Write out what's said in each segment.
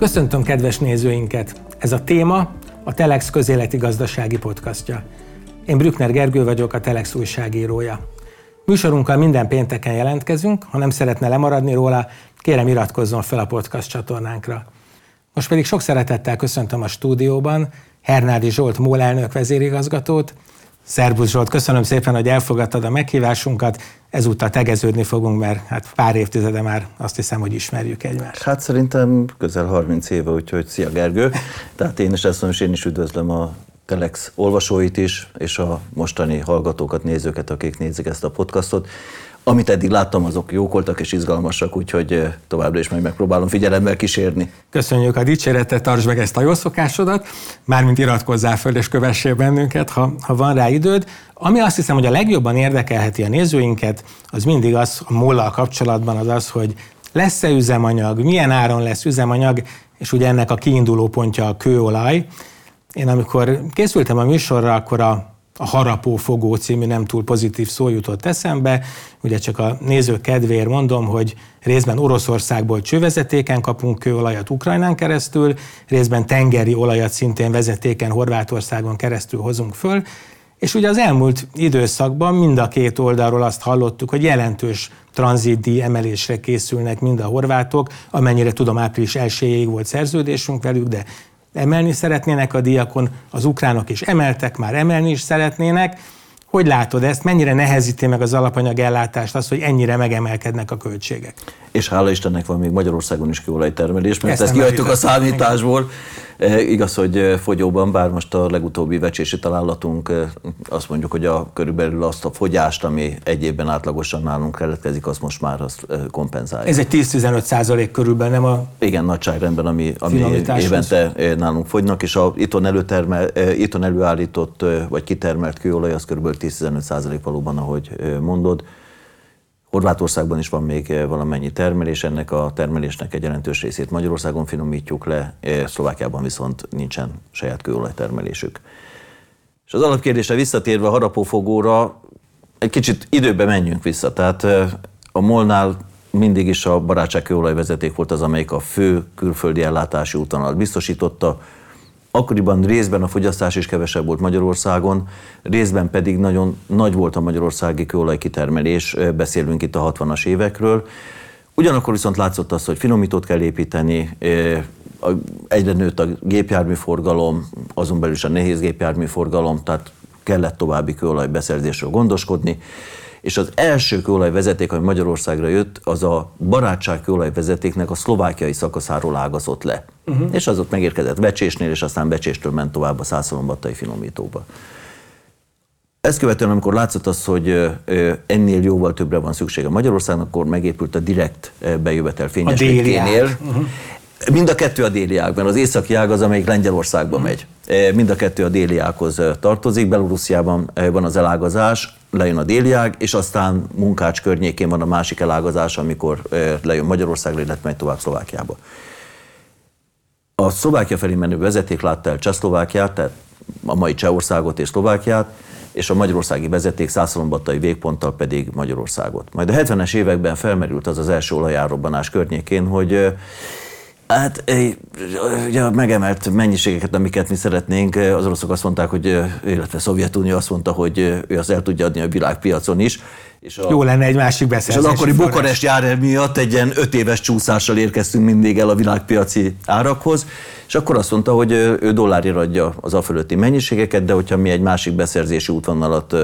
Köszöntöm kedves nézőinket! Ez a téma a Telex közéleti gazdasági podcastja. Én Brückner Gergő vagyok, a Telex újságírója. Műsorunkkal minden pénteken jelentkezünk, ha nem szeretne lemaradni róla, kérem iratkozzon fel a podcast csatornánkra. Most pedig sok szeretettel köszöntöm a stúdióban Hernádi Zsolt MOL elnök vezérigazgatót. Szerbusz Zsolt, köszönöm szépen, hogy elfogadtad a meghívásunkat. Ezúttal tegeződni fogunk, mert hát pár évtizede már azt hiszem, hogy ismerjük egymást. Hát szerintem közel 30 éve, úgyhogy szia Gergő. Tehát én is ezt mondom, és én is üdvözlöm a Telex olvasóit is, és a mostani hallgatókat, nézőket, akik nézik ezt a podcastot. Amit eddig láttam, azok jók voltak és izgalmasak, úgyhogy továbbra is majd megpróbálom figyelemmel kísérni. Köszönjük a dicséretet, tartsd meg ezt a jó szokásodat, mármint iratkozzál föl és kövessél bennünket, ha, ha van rá időd. Ami azt hiszem, hogy a legjobban érdekelheti a nézőinket, az mindig az a mollal kapcsolatban az az, hogy lesz-e üzemanyag, milyen áron lesz üzemanyag, és ugye ennek a kiinduló pontja a kőolaj. Én amikor készültem a műsorra, akkor a a Harapó Fogó című nem túl pozitív szó jutott eszembe. Ugye csak a néző kedvéért mondom, hogy részben Oroszországból csővezetéken kapunk kőolajat Ukrajnán keresztül, részben tengeri olajat szintén vezetéken Horvátországon keresztül hozunk föl, és ugye az elmúlt időszakban mind a két oldalról azt hallottuk, hogy jelentős tranzitdíj emelésre készülnek mind a horvátok, amennyire tudom április 1 volt szerződésünk velük, de emelni szeretnének a diakon, az ukránok is emeltek, már emelni is szeretnének. Hogy látod ezt? Mennyire nehezíti meg az alapanyag ellátást az, hogy ennyire megemelkednek a költségek? És hála Istennek van még Magyarországon is kőolajtermelés, mert ezt, ezt kihagytuk a számításból. E, igaz, hogy e, fogyóban, bár most a legutóbbi vecsési találatunk e, azt mondjuk, hogy a körülbelül azt a fogyást, ami egy évben átlagosan nálunk keletkezik, az most már azt kompenzálja. Ez egy 10-15 százalék körülben, nem a Igen, nagyságrendben, ami, ami évente nálunk fogynak, és a itthon, előtermel, itthon előállított vagy kitermelt kőolaj az körülbelül 10-15 százalék valóban, ahogy mondod. Horvátországban is van még valamennyi termelés, ennek a termelésnek egy jelentős részét Magyarországon finomítjuk le, Szlovákiában viszont nincsen saját kőolajtermelésük. És az alapkérdésre visszatérve a harapófogóra, egy kicsit időbe menjünk vissza. Tehát eh, a Molnál mindig is a barátság kőolajvezeték volt az, amelyik a fő külföldi ellátási útonalat biztosította, Akkoriban részben a fogyasztás is kevesebb volt Magyarországon, részben pedig nagyon nagy volt a magyarországi kőolajkitermelés, beszélünk itt a 60-as évekről. Ugyanakkor viszont látszott az, hogy finomítót kell építeni, egyre nőtt a gépjárműforgalom, azon belül is a nehéz gépjárműforgalom, tehát kellett további kőolaj beszerzésről gondoskodni és az első kőolajvezeték, ami Magyarországra jött, az a barátság kőolajvezetéknek a szlovákiai szakaszáról ágazott le. Uh-huh. És az ott megérkezett Becsésnél, és aztán Becséstől ment tovább a Szászolombattai finomítóba. Ezt követően, amikor látszott az, hogy ennél jóval többre van szüksége Magyarországnak, akkor megépült a direkt bejövetel fényességénél. Uh-huh. Mind a kettő a déli ágban. Az északi ág az, amelyik Lengyelországba uh-huh. megy. Mind a kettő a déli ághoz tartozik. Belorussziában van az elágazás, lejön a déli ág, és aztán Munkács környékén van a másik elágazás, amikor lejön Magyarországra, illetve megy tovább Szlovákiába. A Szlovákia felé menő vezeték látta el Csehszlovákiát, tehát a mai Csehországot és Szlovákiát, és a magyarországi vezeték Szászolombattai végponttal pedig Magyarországot. Majd a 70-es években felmerült az az első olajárobbanás környékén, hogy Hát ugye megemelt mennyiségeket, amiket mi szeretnénk, az oroszok azt mondták, hogy, illetve a Szovjetunió azt mondta, hogy ő azt el tudja adni a világpiacon is. És a, Jó lenne egy másik beszerzés. És az akkori Bukarest jár miatt egy ilyen öt éves csúszással érkeztünk mindig el a világpiaci árakhoz, és akkor azt mondta, hogy ő dollárira adja az a fölötti mennyiségeket, de hogyha mi egy másik beszerzési útvonalat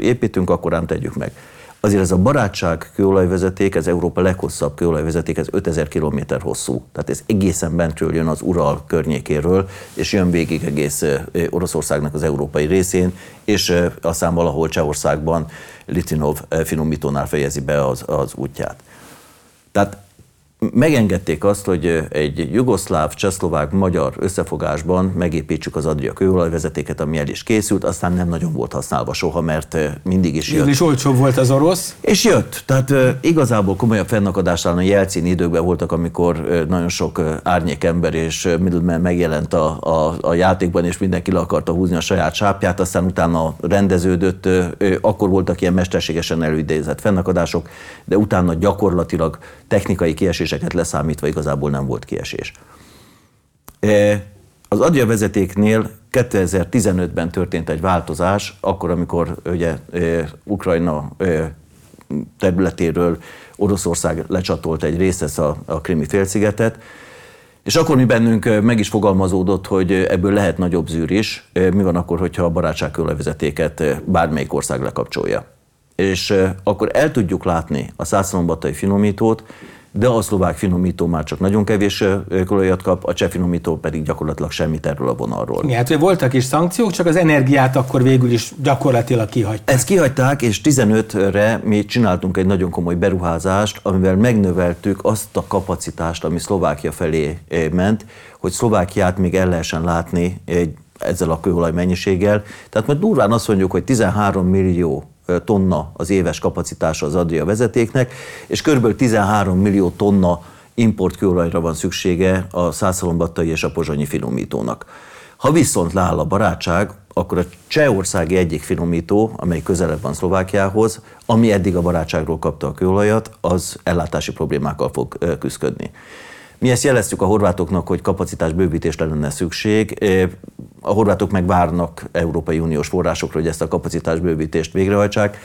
építünk, akkor ám tegyük meg. Azért ez a barátság kőolajvezeték, ez Európa leghosszabb kőolajvezeték, ez 5000 km hosszú. Tehát ez egészen bentről jön az Ural környékéről, és jön végig egész Oroszországnak az európai részén, és aztán valahol Csehországban Litinov finomítónál fejezi be az, az útját. Tehát megengedték azt, hogy egy jugoszláv, csehszlovák, magyar összefogásban megépítsük az Adria kőolajvezetéket, ami el is készült, aztán nem nagyon volt használva soha, mert mindig is jött. is olcsóbb volt az orosz. És jött. Tehát igazából komolyabb fennakadásnál a jelcin időkben voltak, amikor nagyon sok árnyékember és middleman megjelent a, a, a játékban, és mindenki le akarta húzni a saját sápját, aztán utána rendeződött, akkor voltak ilyen mesterségesen előidézett fennakadások, de utána gyakorlatilag technikai kiesés kieséseket leszámítva igazából nem volt kiesés. Az Adja vezetéknél 2015-ben történt egy változás, akkor, amikor ugye Ukrajna területéről Oroszország lecsatolt egy részt, a, a Krimi félszigetet, és akkor mi bennünk meg is fogalmazódott, hogy ebből lehet nagyobb zűr is. Mi van akkor, hogyha a barátságkőlevezetéket bármelyik ország lekapcsolja? És akkor el tudjuk látni a százszalombatai finomítót, de a szlovák finomító már csak nagyon kevés kölajat kap, a cseh finomító pedig gyakorlatilag semmit erről a vonalról. Igen, hát voltak is szankciók, csak az energiát akkor végül is gyakorlatilag kihagyták. Ezt kihagyták, és 15-re mi csináltunk egy nagyon komoly beruházást, amivel megnöveltük azt a kapacitást, ami Szlovákia felé ment, hogy Szlovákiát még el lehessen látni egy, ezzel a kőolaj mennyiséggel. Tehát majd durván azt mondjuk, hogy 13 millió tonna az éves kapacitása az Adria vezetéknek, és kb. 13 millió tonna importkőolajra van szüksége a Szászalombattai és a Pozsonyi finomítónak. Ha viszont leáll a barátság, akkor a Csehországi egyik finomító, amely közelebb van Szlovákiához, ami eddig a barátságról kapta a kőolajat, az ellátási problémákkal fog küzdködni. Mi ezt jeleztük a horvátoknak, hogy kapacitás bővítésre lenne szükség. A horvátok meg várnak Európai Uniós forrásokra, hogy ezt a kapacitás bővítést végrehajtsák.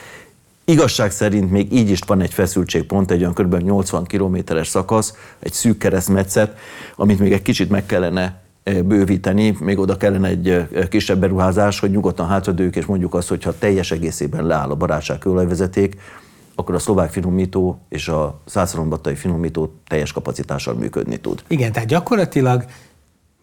Igazság szerint még így is van egy feszültségpont, egy olyan kb. 80 kilométeres szakasz, egy szűk keresztmetszet, amit még egy kicsit meg kellene bővíteni, még oda kellene egy kisebb beruházás, hogy nyugodtan hátradőjük, és mondjuk azt, hogy ha teljes egészében leáll a barátság kőolajvezeték, akkor a szlovák finomító és a százszalombattai finomító teljes kapacitással működni tud. Igen, tehát gyakorlatilag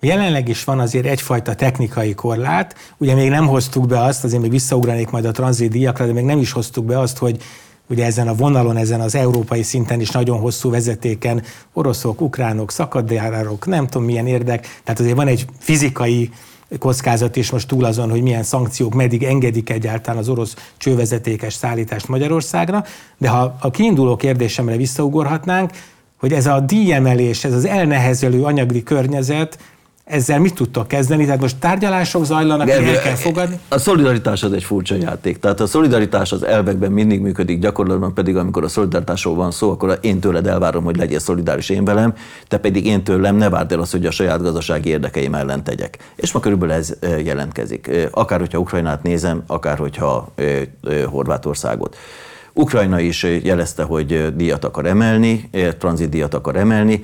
Jelenleg is van azért egyfajta technikai korlát, ugye még nem hoztuk be azt, azért még visszaugranék majd a tranzit díjakra, de még nem is hoztuk be azt, hogy ugye ezen a vonalon, ezen az európai szinten is nagyon hosszú vezetéken oroszok, ukránok, szakadjárárok, nem tudom milyen érdek, tehát azért van egy fizikai kockázat is most túl azon, hogy milyen szankciók meddig engedik egyáltalán az orosz csővezetékes szállítást Magyarországra, de ha a kiinduló kérdésemre visszaugorhatnánk, hogy ez a díjemelés, ez az elnehezelő anyagi környezet, ezzel mit tudtok kezdeni? Tehát most tárgyalások zajlanak, Gergő, el kell fogadni? A szolidaritás az egy furcsa játék. Tehát a szolidaritás az elvekben mindig működik, gyakorlatban pedig, amikor a szolidaritásról van szó, akkor én tőled elvárom, hogy legyél szolidáris én velem, te pedig én tőlem ne várd el azt, hogy a saját gazdasági érdekeim ellen tegyek. És ma körülbelül ez jelentkezik. Akár hogyha Ukrajnát nézem, akár hogyha Horvátországot. Ukrajna is jelezte, hogy díjat akar emelni, tranzitdíjat akar emelni.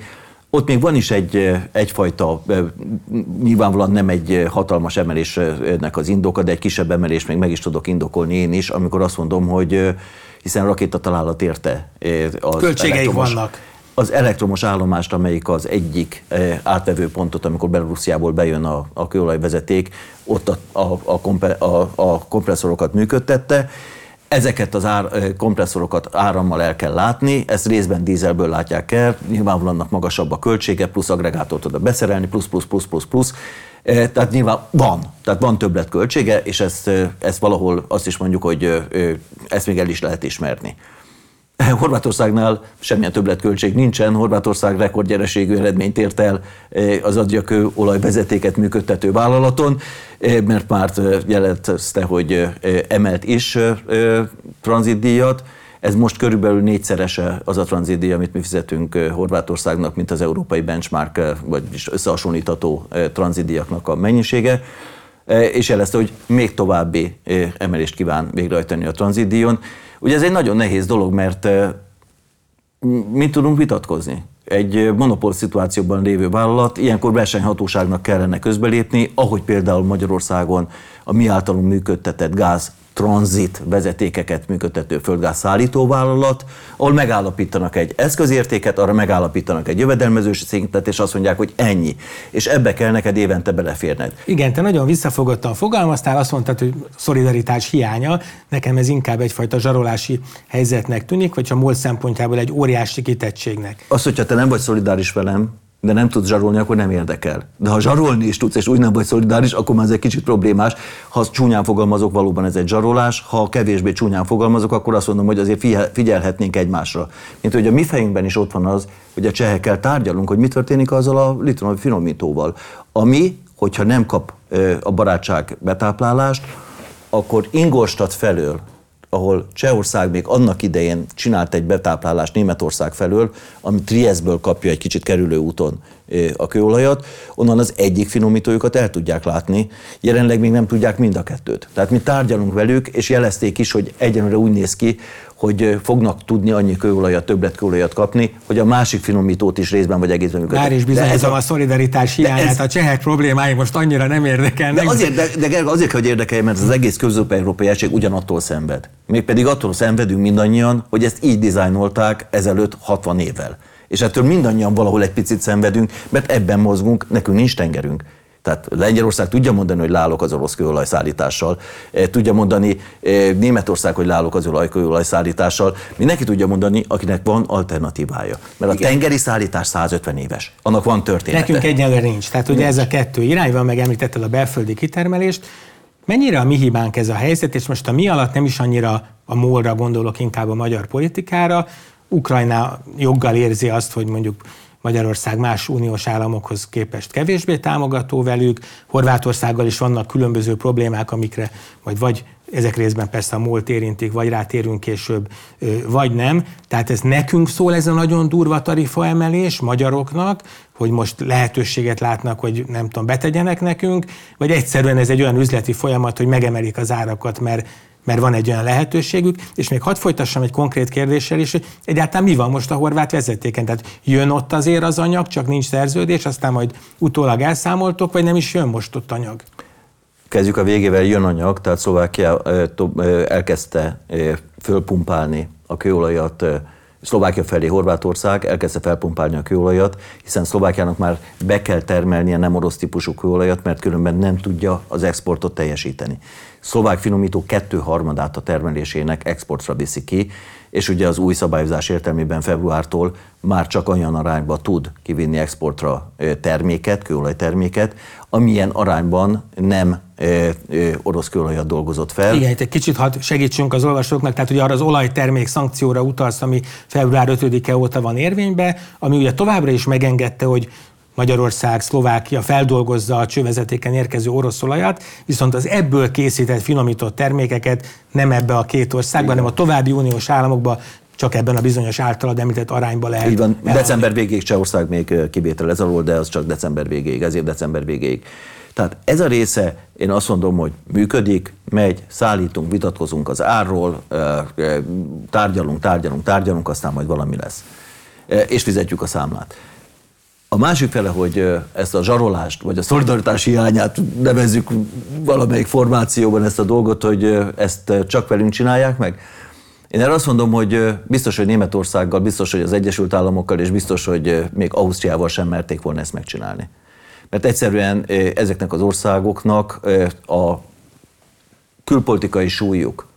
Ott még van is egy, egyfajta, nyilvánvalóan nem egy hatalmas emelésnek az indoka, de egy kisebb emelés még meg is tudok indokolni én is, amikor azt mondom, hogy hiszen rakéta találat érte az Költségeik vannak. Az elektromos állomást, amelyik az egyik átvevő pontot, amikor Belarusziából bejön a, a kőolajvezeték, ott a, a, a, kompe, a, a kompresszorokat működtette, Ezeket az ár, kompresszorokat árammal el kell látni, ezt részben dízelből látják el, nyilvánvalóan annak magasabb a költsége, plusz agregátort oda beszerelni, plusz, plusz, plusz, plusz, plusz. Tehát nyilván van, tehát van többlet költsége, és ezt, ezt valahol azt is mondjuk, hogy ezt még el is lehet ismerni. Horvátországnál semmilyen többletköltség nincsen, Horvátország rekordgyereségű eredményt ért el az adjakő olajvezetéket működtető vállalaton, mert már jelentette, hogy emelt is tranzitdíjat, ez most körülbelül négyszerese az a tranzitdíj, amit mi fizetünk Horvátországnak, mint az európai benchmark, vagyis összehasonlítható tranzitdíjaknak a mennyisége és jelezte, hogy még további emelést kíván végrehajtani a tranzitdíjon. Ugye ez egy nagyon nehéz dolog, mert mit tudunk vitatkozni? Egy monopól szituációban lévő vállalat, ilyenkor versenyhatóságnak kellene közbelépni, ahogy például Magyarországon a mi általunk működtetett gáz tranzit vezetékeket működtető földgáz szállítóvállalat, ahol megállapítanak egy eszközértéket, arra megállapítanak egy jövedelmezős szintet, és azt mondják, hogy ennyi. És ebbe kell neked évente beleférned. Igen, te nagyon visszafogottan fogalmaztál, azt mondtad, hogy szolidaritás hiánya, nekem ez inkább egyfajta zsarolási helyzetnek tűnik, vagy a MOL szempontjából egy óriási kitettségnek. Az, hogyha te nem vagy szolidáris velem, de nem tudsz zsarolni, akkor nem érdekel. De ha zsarolni is tudsz, és úgy nem vagy szolidáris, akkor már ez egy kicsit problémás. Ha csúnyán fogalmazok, valóban ez egy zsarolás, ha kevésbé csúnyán fogalmazok, akkor azt mondom, hogy azért figyelhetnénk egymásra. Mint hogy a mi fejünkben is ott van az, hogy a csehekkel tárgyalunk, hogy mi történik azzal a litronovi finomítóval, ami, hogyha nem kap a barátság betáplálást, akkor Ingolstadt felől ahol Csehország még annak idején csinált egy betáplálást Németország felől, ami Triestből kapja egy kicsit kerülő úton a kőolajat, onnan az egyik finomítójukat el tudják látni, jelenleg még nem tudják mind a kettőt. Tehát mi tárgyalunk velük, és jelezték is, hogy egyenlőre úgy néz ki, hogy fognak tudni annyi kőolajat, többlet kőolajat kapni, hogy a másik finomítót is részben vagy egészben működik. Már is bizonyítom a, a szolidaritás hiányát, ez, a csehek problémái most annyira nem érdekelnek. De azért, de, de azért hogy érdekelj, mert az egész közép-európai egység ugyanattól szenved. Mégpedig attól szenvedünk mindannyian, hogy ezt így dizájnolták ezelőtt 60 évvel. És ettől mindannyian valahol egy picit szenvedünk, mert ebben mozgunk, nekünk nincs tengerünk. Tehát Lengyelország tudja mondani, hogy lálok az orosz kőolajszállítással, eh, tudja mondani eh, Németország, hogy lálok az kőolajszállítással. Mindenki tudja mondani, akinek van alternatívája. Mert Igen. a tengeri szállítás 150 éves. Annak van története. Nekünk egyenlőre nincs. Tehát ugye nincs. ez a kettő irány van, meg említetted a belföldi kitermelést. Mennyire a mi hibánk ez a helyzet, és most a mi alatt nem is annyira a múlra gondolok, inkább a magyar politikára. Ukrajna joggal érzi azt, hogy mondjuk Magyarország más uniós államokhoz képest kevésbé támogató velük, Horvátországgal is vannak különböző problémák, amikre majd vagy ezek részben persze a múlt érintik, vagy rátérünk később, vagy nem. Tehát ez nekünk szól ez a nagyon durva tarifaemelés magyaroknak, hogy most lehetőséget látnak, hogy nem tudom, betegyenek nekünk, vagy egyszerűen ez egy olyan üzleti folyamat, hogy megemelik az árakat, mert mert van egy olyan lehetőségük, és még hadd folytassam egy konkrét kérdéssel is, hogy egyáltalán mi van most a horvát vezetéken? Tehát jön ott azért az anyag, csak nincs szerződés, aztán majd utólag elszámoltok, vagy nem is jön most ott anyag? Kezdjük a végével, jön anyag, tehát Szlovákia elkezdte fölpumpálni a kőolajat Szlovákia felé Horvátország elkezdte felpumpálni a kőolajat, hiszen Szlovákiának már be kell termelnie nem orosz típusú kőolajat, mert különben nem tudja az exportot teljesíteni. Szlovák finomító kettő harmadát a termelésének exportra viszi ki, és ugye az új szabályozás értelmében februártól már csak olyan arányba tud kivinni exportra terméket, kőolajterméket, amilyen arányban nem orosz kőolajat dolgozott fel. Igen, egy kicsit hadd segítsünk az olvasóknak, tehát ugye arra az olajtermék szankcióra utalsz, ami február 5-e óta van érvényben, ami ugye továbbra is megengedte, hogy Magyarország, Szlovákia feldolgozza a csővezetéken érkező orosz olajat, viszont az ebből készített, finomított termékeket nem ebbe a két országban, hanem a további uniós államokba csak ebben a bizonyos általad említett arányba lehet. Így van, elhagyni. december végéig Csehország még kivétel ez alól, de az csak december végéig, ezért december végéig. Tehát ez a része, én azt mondom, hogy működik, megy, szállítunk, vitatkozunk az árról, tárgyalunk, tárgyalunk, tárgyalunk, aztán majd valami lesz. És fizetjük a számlát. A másik fele, hogy ezt a zsarolást, vagy a szolidaritás hiányát nevezzük valamelyik formációban ezt a dolgot, hogy ezt csak velünk csinálják meg. Én erre azt mondom, hogy biztos, hogy Németországgal, biztos, hogy az Egyesült Államokkal, és biztos, hogy még Ausztriával sem merték volna ezt megcsinálni. Mert egyszerűen ezeknek az országoknak a külpolitikai súlyuk,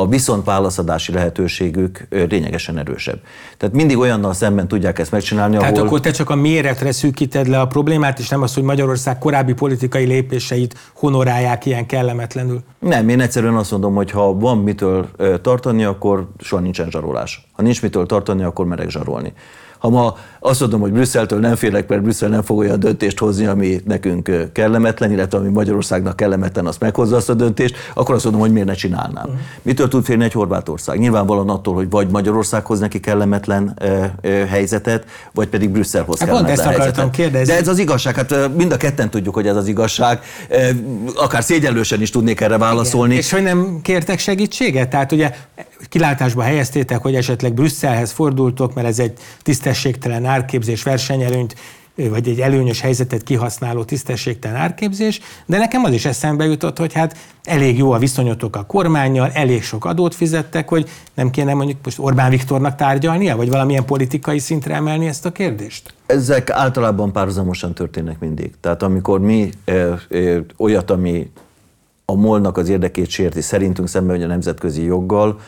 a viszontválaszadási lehetőségük lényegesen erősebb. Tehát mindig olyannal szemben tudják ezt megcsinálni, Tehát ahol... akkor te csak a méretre szűkíted le a problémát, és nem az, hogy Magyarország korábbi politikai lépéseit honorálják ilyen kellemetlenül? Nem, én egyszerűen azt mondom, hogy ha van mitől tartani, akkor soha nincsen zsarolás. Ha nincs mitől tartani, akkor merek zsarolni. Ha ma azt mondom, hogy Brüsszeltől nem félek, mert Brüsszel nem fog olyan döntést hozni, ami nekünk kellemetlen, illetve ami Magyarországnak kellemetlen, azt meghozza azt a döntést, akkor azt mondom, hogy miért ne csinálnám. Uh-huh. Mitől tud félni egy Horvátország? Nyilvánvalóan attól, hogy vagy Magyarország hoz neki kellemetlen e, e, helyzetet, vagy pedig Brüsszel hoz hát kellemetlen ezt helyzetet. Kérdezni. De ez az igazság, hát mind a ketten tudjuk, hogy ez az igazság. Akár szégyenlősen is tudnék erre válaszolni. Igen. És hogy nem kértek segítséget? Tehát ugye kilátásba helyeztétek, hogy esetleg Brüsszelhez fordultok, mert ez egy tisztességtelen árképzés, versenyelőnyt, vagy egy előnyös helyzetet kihasználó tisztességtelen árképzés, de nekem az is eszembe jutott, hogy hát elég jó a viszonyotok a kormányjal, elég sok adót fizettek, hogy nem kéne mondjuk most Orbán Viktornak tárgyalnia, vagy valamilyen politikai szintre emelni ezt a kérdést? Ezek általában párhuzamosan történnek mindig. Tehát amikor mi e, e, olyat, ami a molnak az érdekét sérti szerintünk szemben, hogy a nemzetközi joggal,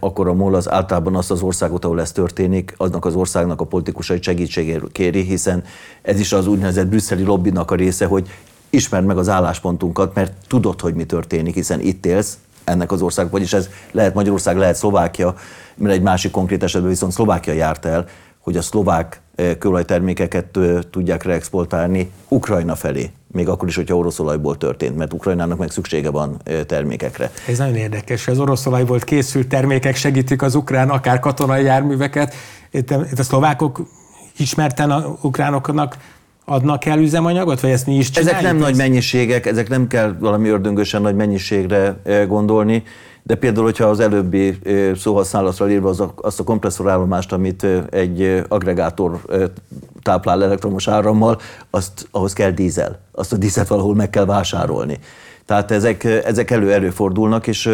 akkor a MOL az általában azt az országot, ahol ez történik, aznak az országnak a politikusai segítségét kéri, hiszen ez is az úgynevezett brüsszeli lobbynak a része, hogy ismerd meg az álláspontunkat, mert tudod, hogy mi történik, hiszen itt élsz, ennek az ország, vagyis ez lehet Magyarország, lehet Szlovákia, mert egy másik konkrét esetben viszont Szlovákia járt el, hogy a szlovák kőolajtermékeket tudják reexportálni Ukrajna felé még akkor is, hogyha oroszolajból történt, mert Ukrajnának meg szüksége van termékekre. Ez nagyon érdekes, az oroszolajból készült termékek segítik az ukrán, akár katonai járműveket. Itt, a szlovákok ismerten a ukránoknak adnak el üzemanyagot, vagy ezt mi is csináljuk? Ezek nem ezt? nagy mennyiségek, ezek nem kell valami ördöngösen nagy mennyiségre gondolni, de például, hogyha az előbbi szóhasználatra írva az a, azt a kompresszorállomást, amit egy agregátor táplál elektromos árammal, azt, ahhoz kell dízel. Azt a dízet valahol meg kell vásárolni. Tehát ezek, ezek elő előfordulnak, és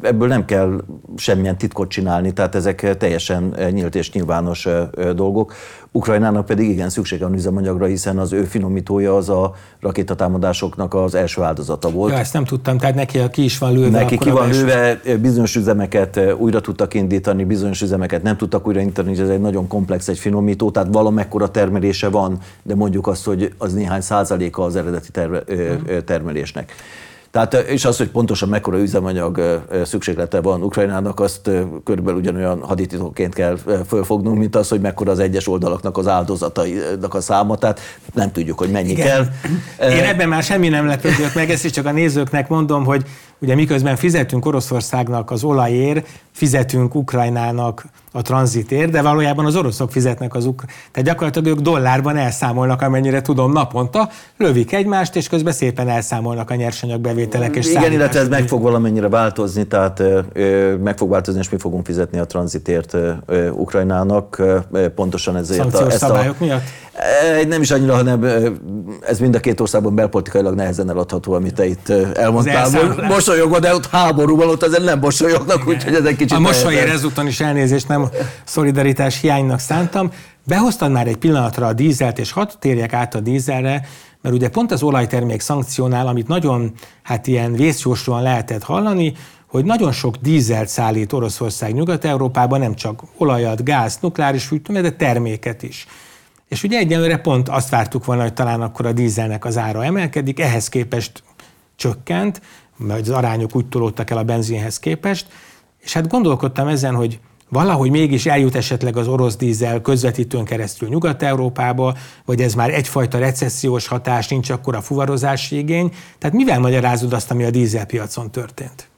ebből nem kell semmilyen titkot csinálni, tehát ezek teljesen nyílt és nyilvános dolgok. Ukrajnának pedig igen szüksége van üzemanyagra, hiszen az ő finomítója az a rakétatámadásoknak az első áldozata volt. Ja, ezt nem tudtam, tehát neki ki is van lőve. Neki ki van lőve, bizonyos üzemeket újra tudtak indítani, bizonyos üzemeket nem tudtak újraindítani, ez egy nagyon komplex egy finomító, tehát valamekkora termelése van, de mondjuk azt, hogy az néhány százaléka az eredeti termelésnek. Tehát, és az, hogy pontosan mekkora üzemanyag szükséglete van Ukrajnának, azt körülbelül ugyanolyan hadititokként kell fölfognunk, mint az, hogy mekkora az egyes oldalaknak az áldozatainak a száma, tehát nem tudjuk, hogy mennyi Igen. kell. Én ebben már semmi nem lepődök meg, ezt is csak a nézőknek mondom, hogy ugye miközben fizetünk Oroszországnak az olajért, fizetünk Ukrajnának a tranzitér, de valójában az oroszok fizetnek az. Tehát gyakorlatilag ők dollárban elszámolnak, amennyire tudom naponta, lövik egymást, és közben szépen elszámolnak a nyersanyagbevételek és Igen, illetve ez meg fog valamennyire változni, tehát ö, meg fog változni, és mi fogunk fizetni a tranzitért ö, Ukrajnának, ö, pontosan ezért. Szankciós a, ezt szabályok a, miatt? Nem is annyira, hanem ez mind a két országban belpolitikailag nehezen eladható, amit te itt elmondtál. Mosolyogva, de ott háborúban ott azért nem mosolyognak, úgyhogy ez egy kicsit... A mosolyér ezúton is elnézést nem szolidaritás hiánynak szántam. Behoztad már egy pillanatra a dízelt, és hadd térjek át a dízelre, mert ugye pont az olajtermék szankciónál, amit nagyon hát ilyen vészjósóan lehetett hallani, hogy nagyon sok dízelt szállít Oroszország Nyugat-Európába, nem csak olajat, gáz, nukleáris fűtőmet, de terméket is. És ugye egyelőre pont azt vártuk volna, hogy talán akkor a dízelnek az ára emelkedik, ehhez képest csökkent, mert az arányok úgy tolódtak el a benzinhez képest, és hát gondolkodtam ezen, hogy valahogy mégis eljut esetleg az orosz dízel közvetítőn keresztül Nyugat-Európába, vagy ez már egyfajta recessziós hatás, nincs akkor a fuvarozási igény. Tehát mivel magyarázod azt, ami a dízelpiacon történt?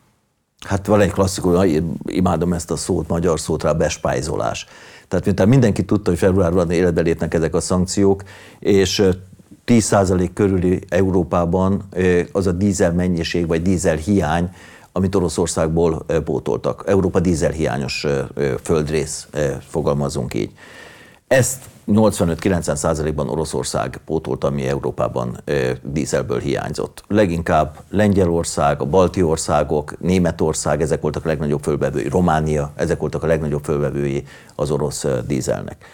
Hát van egy klasszikus, imádom ezt a szót, magyar szót rá, bespájzolás. Tehát miután mindenki tudta, hogy februárban életbe lépnek ezek a szankciók, és 10% körüli Európában az a dízel mennyiség, vagy dízel hiány, amit Oroszországból pótoltak. Európa dízelhiányos földrész, fogalmazunk így. Ezt 85-90 százalékban Oroszország pótolta, ami Európában dízelből hiányzott. Leginkább Lengyelország, a balti országok, Németország, ezek voltak a legnagyobb fölvevői, Románia, ezek voltak a legnagyobb fölvevői az orosz dízelnek.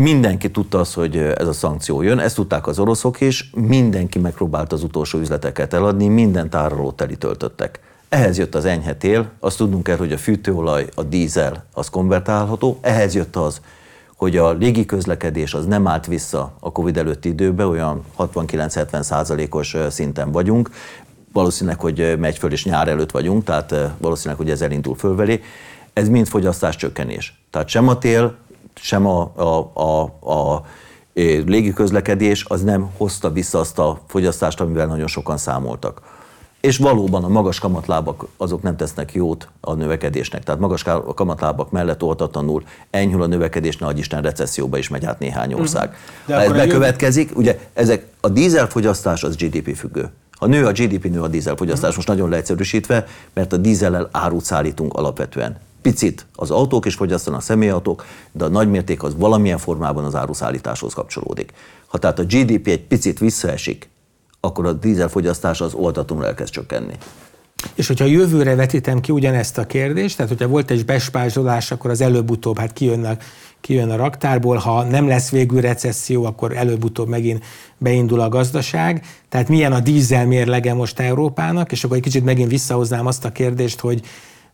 Mindenki tudta azt, hogy ez a szankció jön, ezt tudták az oroszok is, mindenki megpróbált az utolsó üzleteket eladni, minden tárolót telítöltöttek. Ehhez jött az enyhe tél, azt tudnunk kell, hogy a fűtőolaj, a dízel az konvertálható, ehhez jött az, hogy a légi közlekedés az nem állt vissza a Covid előtti időbe, olyan 69-70 százalékos szinten vagyunk, valószínűleg, hogy megy föl, és nyár előtt vagyunk, tehát valószínűleg, hogy ez elindul fölvelé. Ez mind fogyasztás csökkenés. Tehát sem a tél, sem a, a, a, a légiközlekedés az nem hozta vissza azt a fogyasztást, amivel nagyon sokan számoltak. És valóban a magas kamatlábak azok nem tesznek jót a növekedésnek. Tehát magas kamatlábak mellett oltatlanul enyhül a növekedés, nagy Isten recesszióba is megy át néhány mhm. ország. De ha ez bekövetkezik, jövő... ugye ezek a dízelfogyasztás az GDP függő. Ha nő a GDP, nő a dízelfogyasztás, uh-huh. most nagyon leegyszerűsítve, mert a dízellel árut szállítunk alapvetően. Picit az autók is fogyasztanak, a személyautók, de a nagymérték az valamilyen formában az áruszállításhoz kapcsolódik. Ha tehát a GDP egy picit visszaesik, akkor a dízelfogyasztás az oldatomra elkezd csökkenni. És hogyha jövőre vetítem ki ugyanezt a kérdést, tehát hogyha volt egy bespázsolás, akkor az előbb-utóbb hát kijön a, kijön a raktárból, ha nem lesz végül recesszió, akkor előbb-utóbb megint beindul a gazdaság. Tehát milyen a dízel mérlege most Európának, és akkor egy kicsit megint visszahoznám azt a kérdést, hogy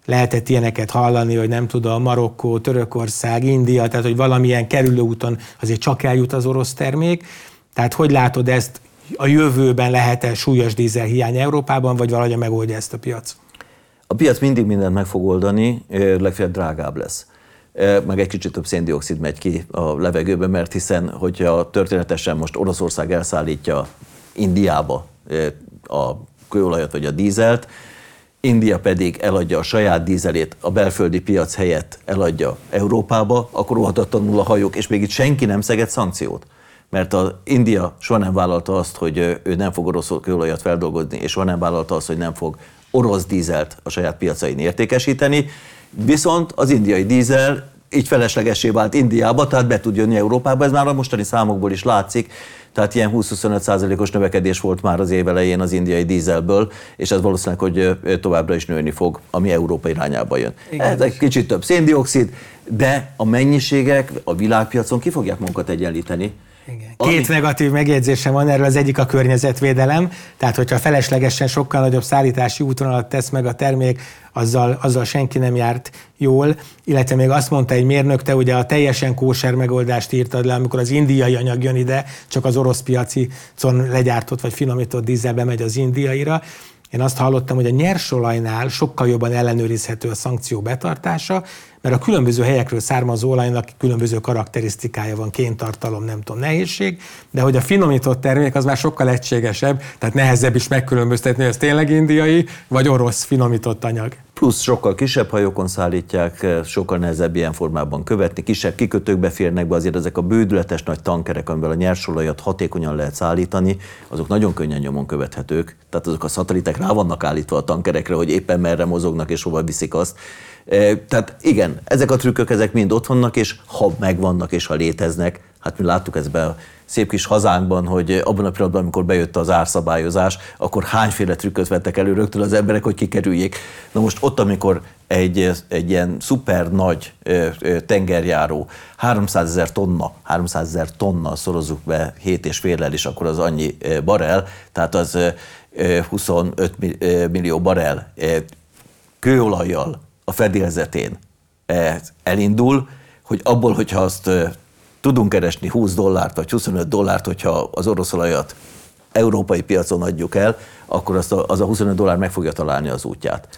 lehetett ilyeneket hallani, hogy nem tudom, Marokkó, Törökország, India, tehát hogy valamilyen kerülőúton azért csak eljut az orosz termék. Tehát hogy látod ezt, a jövőben lehet-e súlyos dízelhiány Európában, vagy valahogy megoldja ezt a piac? A piac mindig mindent meg fog oldani, legfeljebb drágább lesz meg egy kicsit több széndiokszid megy ki a levegőbe, mert hiszen, hogyha történetesen most Oroszország elszállítja Indiába a kőolajat vagy a dízelt, India pedig eladja a saját dízelét, a belföldi piac helyett eladja Európába, akkor óhatatlanul a hajók, és még itt senki nem szeget szankciót. Mert a India soha nem vállalta azt, hogy ő nem fog orosz kőolajat feldolgozni, és soha nem vállalta azt, hogy nem fog orosz dízelt a saját piacain értékesíteni, viszont az indiai dízel így feleslegesé vált Indiába, tehát be tud jönni Európába, ez már a mostani számokból is látszik, tehát ilyen 20-25 százalékos növekedés volt már az év elején az indiai dízelből, és ez valószínűleg, hogy továbbra is nőni fog, ami Európa irányába jön. Igen. Ez egy kicsit több széndiokszid, de a mennyiségek a világpiacon ki fogják magukat egyenlíteni. Igen. Két Ami... negatív megjegyzésem van erről, az egyik a környezetvédelem, tehát hogyha feleslegesen sokkal nagyobb szállítási útvonalat tesz meg a termék, azzal, azzal senki nem járt jól, illetve még azt mondta egy mérnök, te ugye a teljesen kóser megoldást írtad le, amikor az indiai anyag jön ide, csak az orosz piaci legyártott vagy finomított dízelbe megy az indiaira, én azt hallottam, hogy a nyersolajnál sokkal jobban ellenőrizhető a szankció betartása, mert a különböző helyekről származó olajnak különböző karakterisztikája van, kéntartalom, nem tudom, nehézség, de hogy a finomított termék az már sokkal egységesebb, tehát nehezebb is megkülönböztetni, hogy ez tényleg indiai, vagy orosz finomított anyag. Plusz sokkal kisebb hajókon szállítják, sokkal nehezebb ilyen formában követni, kisebb kikötőkbe férnek be, azért ezek a bődületes nagy tankerek, amivel a nyersolajat hatékonyan lehet szállítani, azok nagyon könnyen nyomon követhetők. Tehát azok a szatelitek rá vannak állítva a tankerekre, hogy éppen merre mozognak és hova viszik azt. Tehát igen, ezek a trükkök, ezek mind ott vannak, és ha megvannak, és ha léteznek, hát mi láttuk ezt be szép kis hazánkban, hogy abban a pillanatban, amikor bejött az árszabályozás, akkor hányféle trükköt vettek elő rögtön az emberek, hogy kikerüljék. Na most ott, amikor egy, egy ilyen szuper nagy tengerjáró 300 ezer tonna, 300 ezer tonna szorozzuk be 7 és félel is, akkor az annyi barel, tehát az 25 millió barel kőolajjal a fedélzetén elindul, hogy abból, hogyha azt tudunk keresni 20 dollárt vagy 25 dollárt, hogyha az orosz olajat európai piacon adjuk el, akkor azt a, az a 25 dollár meg fogja találni az útját.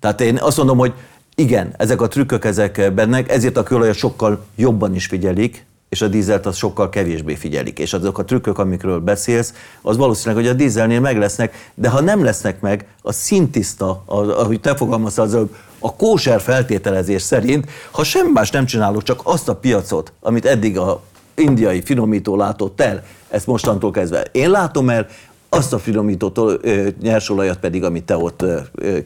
Tehát én azt mondom, hogy igen, ezek a trükkök ezek bennek, ezért a kőolajat sokkal jobban is figyelik, és a dízelt az sokkal kevésbé figyelik. És azok a trükkök, amikről beszélsz, az valószínűleg, hogy a dízelnél meg lesznek, de ha nem lesznek meg, a szintiszta, ahogy te fogalmaztál, az a kóser feltételezés szerint, ha semmi más nem csinálok, csak azt a piacot, amit eddig a indiai finomító látott el, ezt mostantól kezdve én látom el, azt a finomított nyersolajat pedig, amit te ott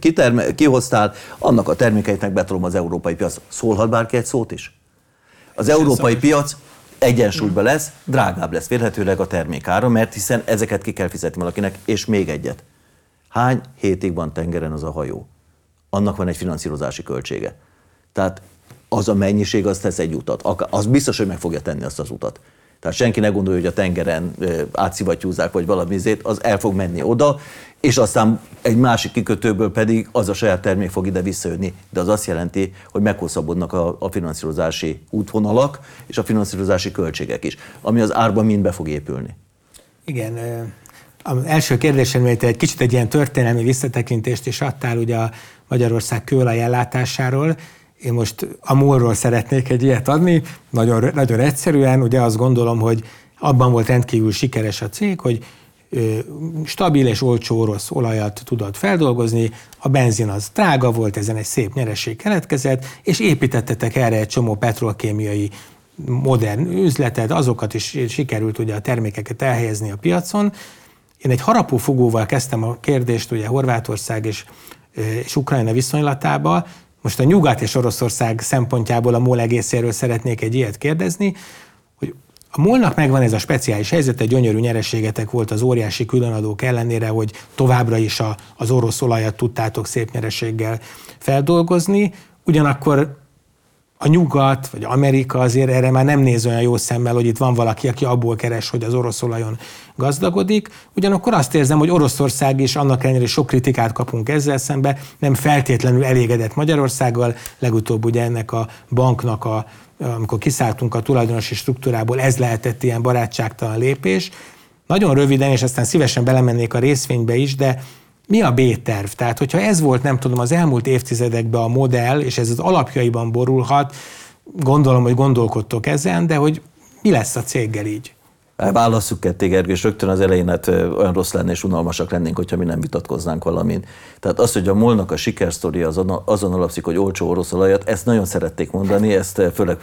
kiterme, kihoztál, annak a termékeitnek betolom az európai piac. Szólhat bárki egy szót is? Az európai piac egyensúlyban lesz, drágább lesz vélhetőleg a termékára, mert hiszen ezeket ki kell fizetni valakinek, és még egyet. Hány hétig van tengeren az a hajó? Annak van egy finanszírozási költsége. Tehát az a mennyiség, az tesz egy utat. Az biztos, hogy meg fogja tenni azt az utat. Tehát senki ne gondolja, hogy a tengeren átszivattyúzzák, vagy valamizét, az el fog menni oda, és aztán egy másik kikötőből pedig az a saját termék fog ide visszajönni. De az azt jelenti, hogy meghosszabbodnak a, a finanszírozási útvonalak és a finanszírozási költségek is, ami az árban mind be fog épülni. Igen, az első kérdésem, mert egy kicsit egy ilyen történelmi visszatekintést is adtál ugye a Magyarország kőolaj ellátásáról, én most a múlról szeretnék egy ilyet adni, nagyon, nagyon egyszerűen, ugye azt gondolom, hogy abban volt rendkívül sikeres a cég, hogy stabil és olcsó orosz olajat tudott feldolgozni, a benzin az drága volt, ezen egy szép nyereség keletkezett, és építettetek erre egy csomó petrolkémiai modern üzletet, azokat is sikerült ugye a termékeket elhelyezni a piacon. Én egy harapófogóval kezdtem a kérdést, ugye Horvátország és, és Ukrajna viszonylatába, most a Nyugat és Oroszország szempontjából a MOL egészéről szeretnék egy ilyet kérdezni, hogy a molnak megvan ez a speciális helyzet, egy gyönyörű nyereségetek volt az óriási különadók ellenére, hogy továbbra is a, az orosz olajat tudtátok szép nyereséggel feldolgozni, ugyanakkor a nyugat, vagy Amerika azért erre már nem néz olyan jó szemmel, hogy itt van valaki, aki abból keres, hogy az orosz olajon gazdagodik. Ugyanakkor azt érzem, hogy Oroszország is annak ellenére sok kritikát kapunk ezzel szembe, nem feltétlenül elégedett Magyarországgal. Legutóbb ugye ennek a banknak a amikor kiszálltunk a tulajdonosi struktúrából, ez lehetett ilyen barátságtalan lépés. Nagyon röviden, és aztán szívesen belemennék a részvénybe is, de mi a B-terv? Tehát, hogyha ez volt, nem tudom, az elmúlt évtizedekben a modell, és ez az alapjaiban borulhat, gondolom, hogy gondolkodtok ezen, de hogy mi lesz a céggel így? Válasszuk ketté, Gergő, és rögtön az elején hát olyan rossz lenne és unalmasak lennénk, hogyha mi nem vitatkoznánk valamin. Tehát az, hogy a molnak a sikersztori azon, azon alapszik, hogy olcsó orosz olajat, ezt nagyon szerették mondani, ezt főleg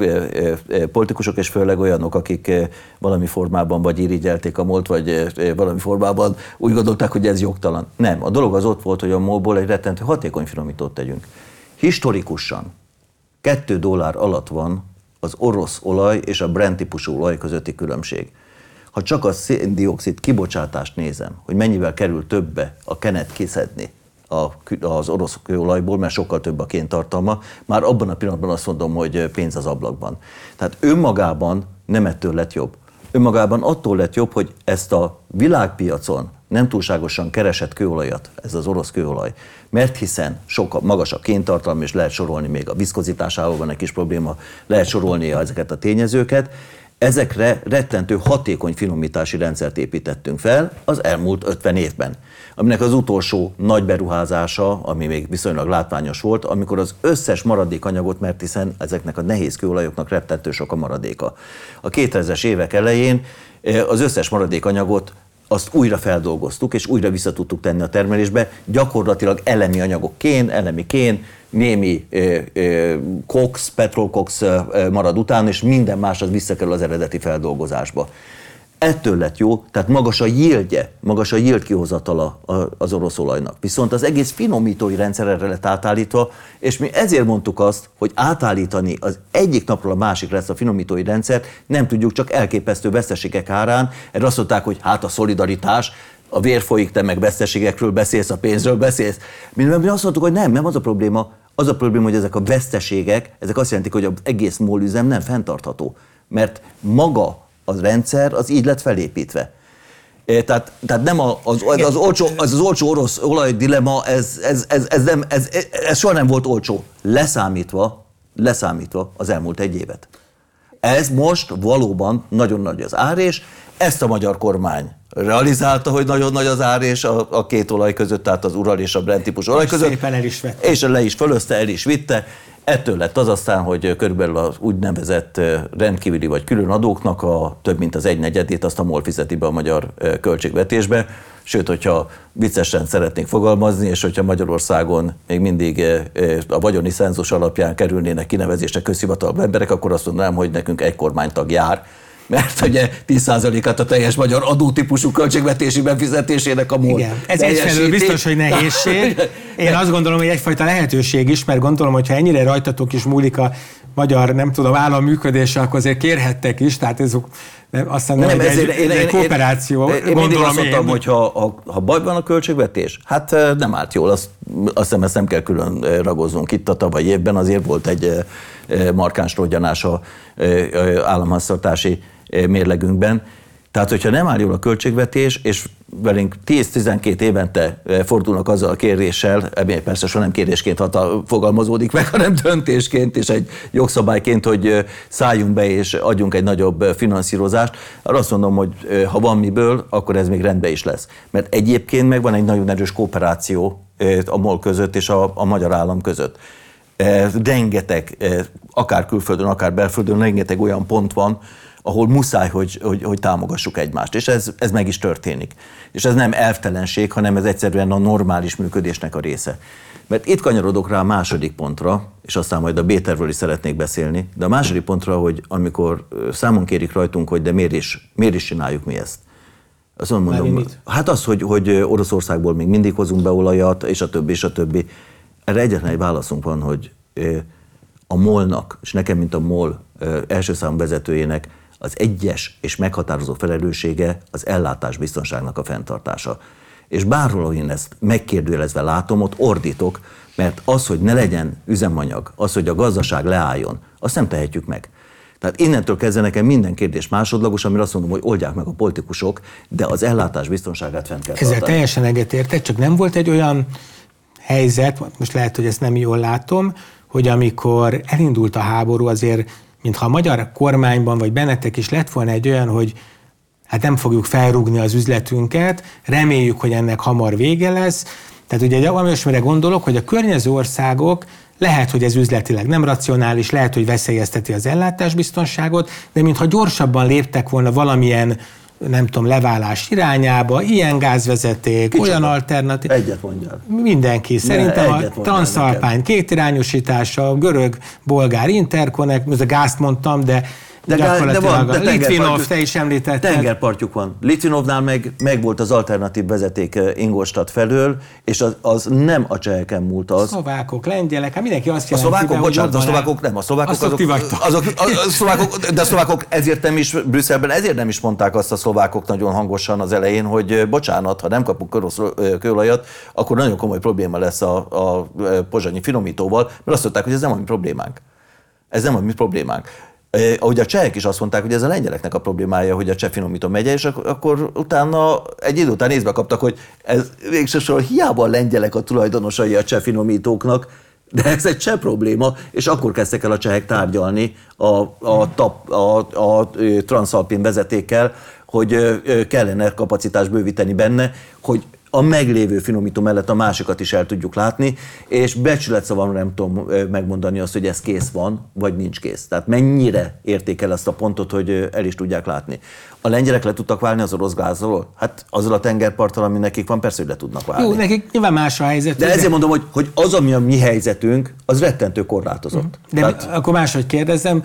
politikusok és főleg olyanok, akik valami formában vagy irigyelték a molt, vagy valami formában úgy gondolták, hogy ez jogtalan. Nem, a dolog az ott volt, hogy a molból egy rettentő hatékony finomítót tegyünk. Historikusan 2 dollár alatt van az orosz olaj és a Brent típusú olaj közötti különbség. Ha csak a széndiokszid kibocsátást nézem, hogy mennyivel kerül többe a kenet kiszedni az orosz kőolajból, mert sokkal több a kéntartalma, már abban a pillanatban azt mondom, hogy pénz az ablakban. Tehát önmagában nem ettől lett jobb. Önmagában attól lett jobb, hogy ezt a világpiacon nem túlságosan keresett kőolajat, ez az orosz kőolaj, mert hiszen sokkal magas a kéntartalom, és lehet sorolni még a viszkozitásával van egy kis probléma, lehet sorolni ezeket a tényezőket, Ezekre rettentő hatékony finomítási rendszert építettünk fel az elmúlt 50 évben, aminek az utolsó nagy beruházása, ami még viszonylag látványos volt, amikor az összes maradékanyagot, mert hiszen ezeknek a nehéz kőolajoknak rettentő sok a maradéka. A 2000-es évek elején eh, az összes maradékanyagot azt újra feldolgoztuk, és újra vissza tudtuk tenni a termelésbe, gyakorlatilag elemi anyagok kén, elemi kén, némi cox, petrol cox marad után, és minden más az visszakerül az eredeti feldolgozásba. Ettől lett jó, tehát magas a yieldje, magas a yield kihozatala az orosz olajnak. Viszont az egész finomítói rendszer erre lett átállítva, és mi ezért mondtuk azt, hogy átállítani az egyik napról a másik lesz a finomítói rendszert, nem tudjuk csak elképesztő veszteségek árán. Erre azt mondták, hogy hát a szolidaritás, a vér folyik, te meg veszteségekről beszélsz, a pénzről beszélsz. Mi, mi azt mondtuk, hogy nem, nem az a probléma. Az a probléma, hogy ezek a veszteségek, ezek azt jelentik, hogy az egész MOL nem fenntartható. Mert maga az rendszer az így lett felépítve. Tehát, tehát nem az, az, az, olcsó, az, az olcsó orosz olaj dilema, ez, ez, ez, ez, nem, ez, ez soha nem volt olcsó. Leszámítva, leszámítva az elmúlt egy évet. Ez most valóban nagyon nagy az ár, és ezt a magyar kormány realizálta, hogy nagyon nagy az ár és a, a két olaj között, tehát az Ural és a Brent típus olaj között. Szépen el is vette. És le is fölözte, el is vitte. Ettől lett az aztán, hogy körülbelül az úgynevezett rendkívüli vagy külön adóknak a több mint az egy negyedét azt a MOL fizeti be a magyar költségvetésbe. Sőt, hogyha viccesen szeretnék fogalmazni, és hogyha Magyarországon még mindig a vagyoni szenzus alapján kerülnének kinevezésre közhivatalba emberek, akkor azt mondanám, hogy nekünk egy kormánytag jár, mert ugye 10%-át a teljes magyar adótípusú költségvetési befizetésének a múlt. Igen, ez egyfelől biztos, hogy nehézség. Én azt gondolom, hogy egyfajta lehetőség is, mert gondolom, hogy ha ennyire rajtatok is múlik a magyar, nem tudom, állam működése, akkor azért kérhettek is, tehát ez nem, aztán nem, nem egy, ezért, egy, én, egy én, kooperáció. Én, én mindig azt mondtam, hogy ha, ha, ha baj van a költségvetés, hát nem állt jól, azt, azt hiszem ezt nem kell külön ragoznunk. Itt a tavaly évben azért volt egy markáns rodjanás a államháztartási mérlegünkben. Tehát, hogyha nem áll jól a költségvetés, és velünk 10-12 évente fordulnak azzal a kéréssel, ami persze soha nem kérésként hatal, fogalmazódik meg, hanem döntésként és egy jogszabályként, hogy szálljunk be és adjunk egy nagyobb finanszírozást, arra azt mondom, hogy ha van miből, akkor ez még rendben is lesz. Mert egyébként meg van egy nagyon erős kooperáció a MOL között és a, a magyar állam között. Rengeteg, akár külföldön, akár belföldön, rengeteg olyan pont van, ahol muszáj, hogy, hogy, hogy támogassuk egymást. És ez, ez meg is történik. És ez nem elvtelenség, hanem ez egyszerűen a normális működésnek a része. Mert itt kanyarodok rá a második pontra, és aztán majd a B-tervről is szeretnék beszélni, de a második pontra, hogy amikor számon kérik rajtunk, hogy de miért is, miért is csináljuk mi ezt. Azt mondom, hát az, hogy, hogy Oroszországból még mindig hozunk be olajat, és a többi, és a többi. Erre egyetlen egy válaszunk van, hogy a molnak, és nekem, mint a mol első számú vezetőjének az egyes és meghatározó felelőssége az ellátás biztonságnak a fenntartása. És bárhol, én ezt megkérdőjelezve látom, ott ordítok, mert az, hogy ne legyen üzemanyag, az, hogy a gazdaság leálljon, azt nem tehetjük meg. Tehát innentől kezdve nekem minden kérdés másodlagos, amire azt mondom, hogy oldják meg a politikusok, de az ellátás biztonságát fent kell Ezzel tartani. teljesen egyetértek, csak nem volt egy olyan helyzet, most lehet, hogy ezt nem jól látom, hogy amikor elindult a háború, azért mintha a magyar kormányban vagy bennetek is lett volna egy olyan, hogy hát nem fogjuk felrúgni az üzletünket, reméljük, hogy ennek hamar vége lesz. Tehát ugye egy olyasmire gondolok, hogy a környező országok lehet, hogy ez üzletileg nem racionális, lehet, hogy veszélyezteti az ellátásbiztonságot, de mintha gyorsabban léptek volna valamilyen nem tudom, leválás irányába, ilyen gázvezeték, Kicsoda? olyan alternatív. Egyet mondjál. Mindenki. Szerintem ne, a transzalpány kétirányosítása, a görög-bolgár interconnect, ez a gázt mondtam, de de, de van, de Litvinov, te is említetted. Tengerpartjuk van. Litvinovnál meg, meg volt az alternatív vezeték Ingolstadt felől, és az, az nem a cseheken múlt az. Szlovákok, lengyelek, hát mindenki azt jelenti, A szlovákok, bocsánat, a szlovákok nem, a szlovákok azok, azok, azok, azok, a szlovákok, de a szlovákok ezért nem is, Brüsszelben ezért nem is mondták azt a szlovákok nagyon hangosan az elején, hogy bocsánat, ha nem kapunk eh, kőolajat, akkor nagyon komoly probléma lesz a, a pozsonyi finomítóval, mert azt mondták, hogy ez nem a mi problémánk. Ez nem a mi problémánk ahogy a csehek is azt mondták, hogy ez a lengyeleknek a problémája, hogy a cseh finomító megye, és akkor utána egy idő után észbe kaptak, hogy ez végsősorban hiába a lengyelek a tulajdonosai a cseh finomítóknak, de ez egy cseh probléma, és akkor kezdtek el a csehek tárgyalni a, a, tap, a, a, a vezetékkel, hogy kellene kapacitást bővíteni benne, hogy a meglévő finomító mellett a másikat is el tudjuk látni, és becsületszavamra nem tudom megmondani azt, hogy ez kész van, vagy nincs kész. Tehát mennyire értékel ezt a pontot, hogy el is tudják látni. A lengyelek le tudtak válni az orosz gázról? Hát azzal a tengerparttal, ami nekik van, persze, hogy le tudnak válni. Jó, nekik nyilván más a helyzet. De ezért mondom, hogy, hogy az, ami a mi helyzetünk, az rettentő korlátozott. De Tehát... akkor máshogy kérdezem,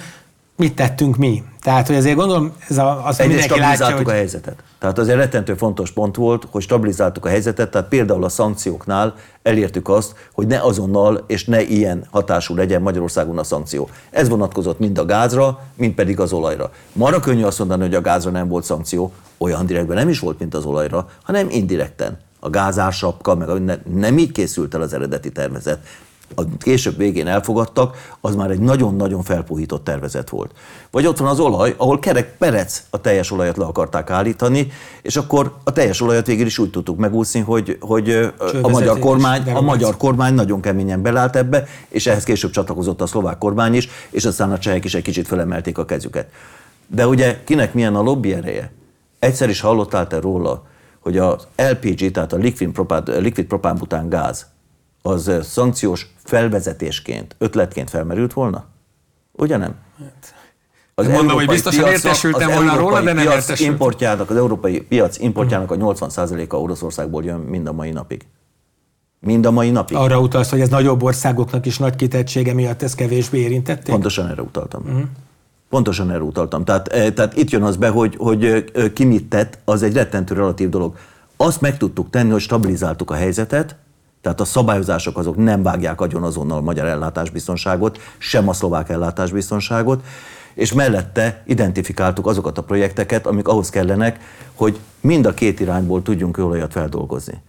mit tettünk mi? Tehát, hogy azért gondolom, ez a, az, hogy mindenki látja, hogy... a helyzetet. Tehát azért rettentő fontos pont volt, hogy stabilizáltuk a helyzetet, tehát például a szankcióknál elértük azt, hogy ne azonnal és ne ilyen hatású legyen Magyarországon a szankció. Ez vonatkozott mind a gázra, mind pedig az olajra. Marra könnyű azt mondani, hogy a gázra nem volt szankció, olyan direktben nem is volt, mint az olajra, hanem indirekten. A gázársapka, meg nem így készült el az eredeti tervezet a később végén elfogadtak, az már egy nagyon-nagyon felpuhított tervezet volt. Vagy ott van az olaj, ahol kerek perec a teljes olajat le akarták állítani, és akkor a teljes olajat végül is úgy tudtuk megúszni, hogy, hogy a magyar, kormány, a magyar kormány nagyon keményen belállt ebbe, és ehhez később csatlakozott a szlovák kormány is, és aztán a csehek is egy kicsit felemelték a kezüket. De ugye kinek milyen a lobby ereje? Egyszer is hallottál te róla, hogy az LPG, tehát a liquid propán, liquid propán gáz, az szankciós felvezetésként, ötletként felmerült volna? Ugye nem? Hát, az mondom, hogy biztosan értesültem volna róla, de nem piac importjának, az európai piac importjának a 80%-a Oroszországból jön mind a mai napig. Mind a mai napig. Arra utalsz, hogy ez nagyobb országoknak is nagy kitettsége miatt ez kevésbé érintették? Pontosan erre utaltam. Uh-huh. Pontosan erre utaltam. Tehát, eh, tehát itt jön az be, hogy, hogy eh, ki mit tett, az egy rettentő relatív dolog. Azt meg tudtuk tenni, hogy stabilizáltuk a helyzetet, tehát a szabályozások azok nem vágják agyon azonnal a magyar ellátásbiztonságot, sem a szlovák ellátásbiztonságot, és mellette identifikáltuk azokat a projekteket, amik ahhoz kellenek, hogy mind a két irányból tudjunk kőolajat feldolgozni.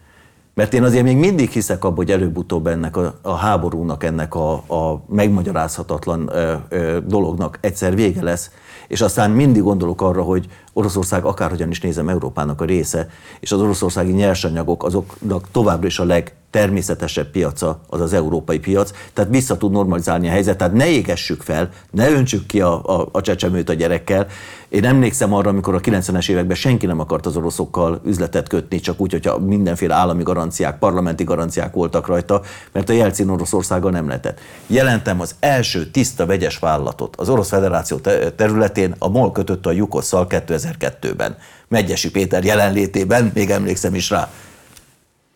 Mert én azért még mindig hiszek abban, hogy előbb-utóbb ennek a, a háborúnak, ennek a, a megmagyarázhatatlan ö, ö, dolognak egyszer vége lesz, és aztán mindig gondolok arra, hogy Oroszország akárhogyan is nézem Európának a része, és az oroszországi nyersanyagok azoknak továbbra is a legtermészetesebb piaca az az európai piac, tehát vissza tud normalizálni a helyzetet, tehát ne égessük fel, ne öntsük ki a, a, a csecsemőt a gyerekkel. Én emlékszem arra, amikor a 90-es években senki nem akart az oroszokkal üzletet kötni, csak úgy, hogyha mindenféle állami garanciák, parlamenti garanciák voltak rajta, mert a Jelcin Oroszországgal nem lehetett. Jelentem az első tiszta vegyes vállalatot az Orosz Federáció területén, a MOL kötött a Jukosszal 2000 2002-ben, Megyesi Péter jelenlétében, még emlékszem is rá.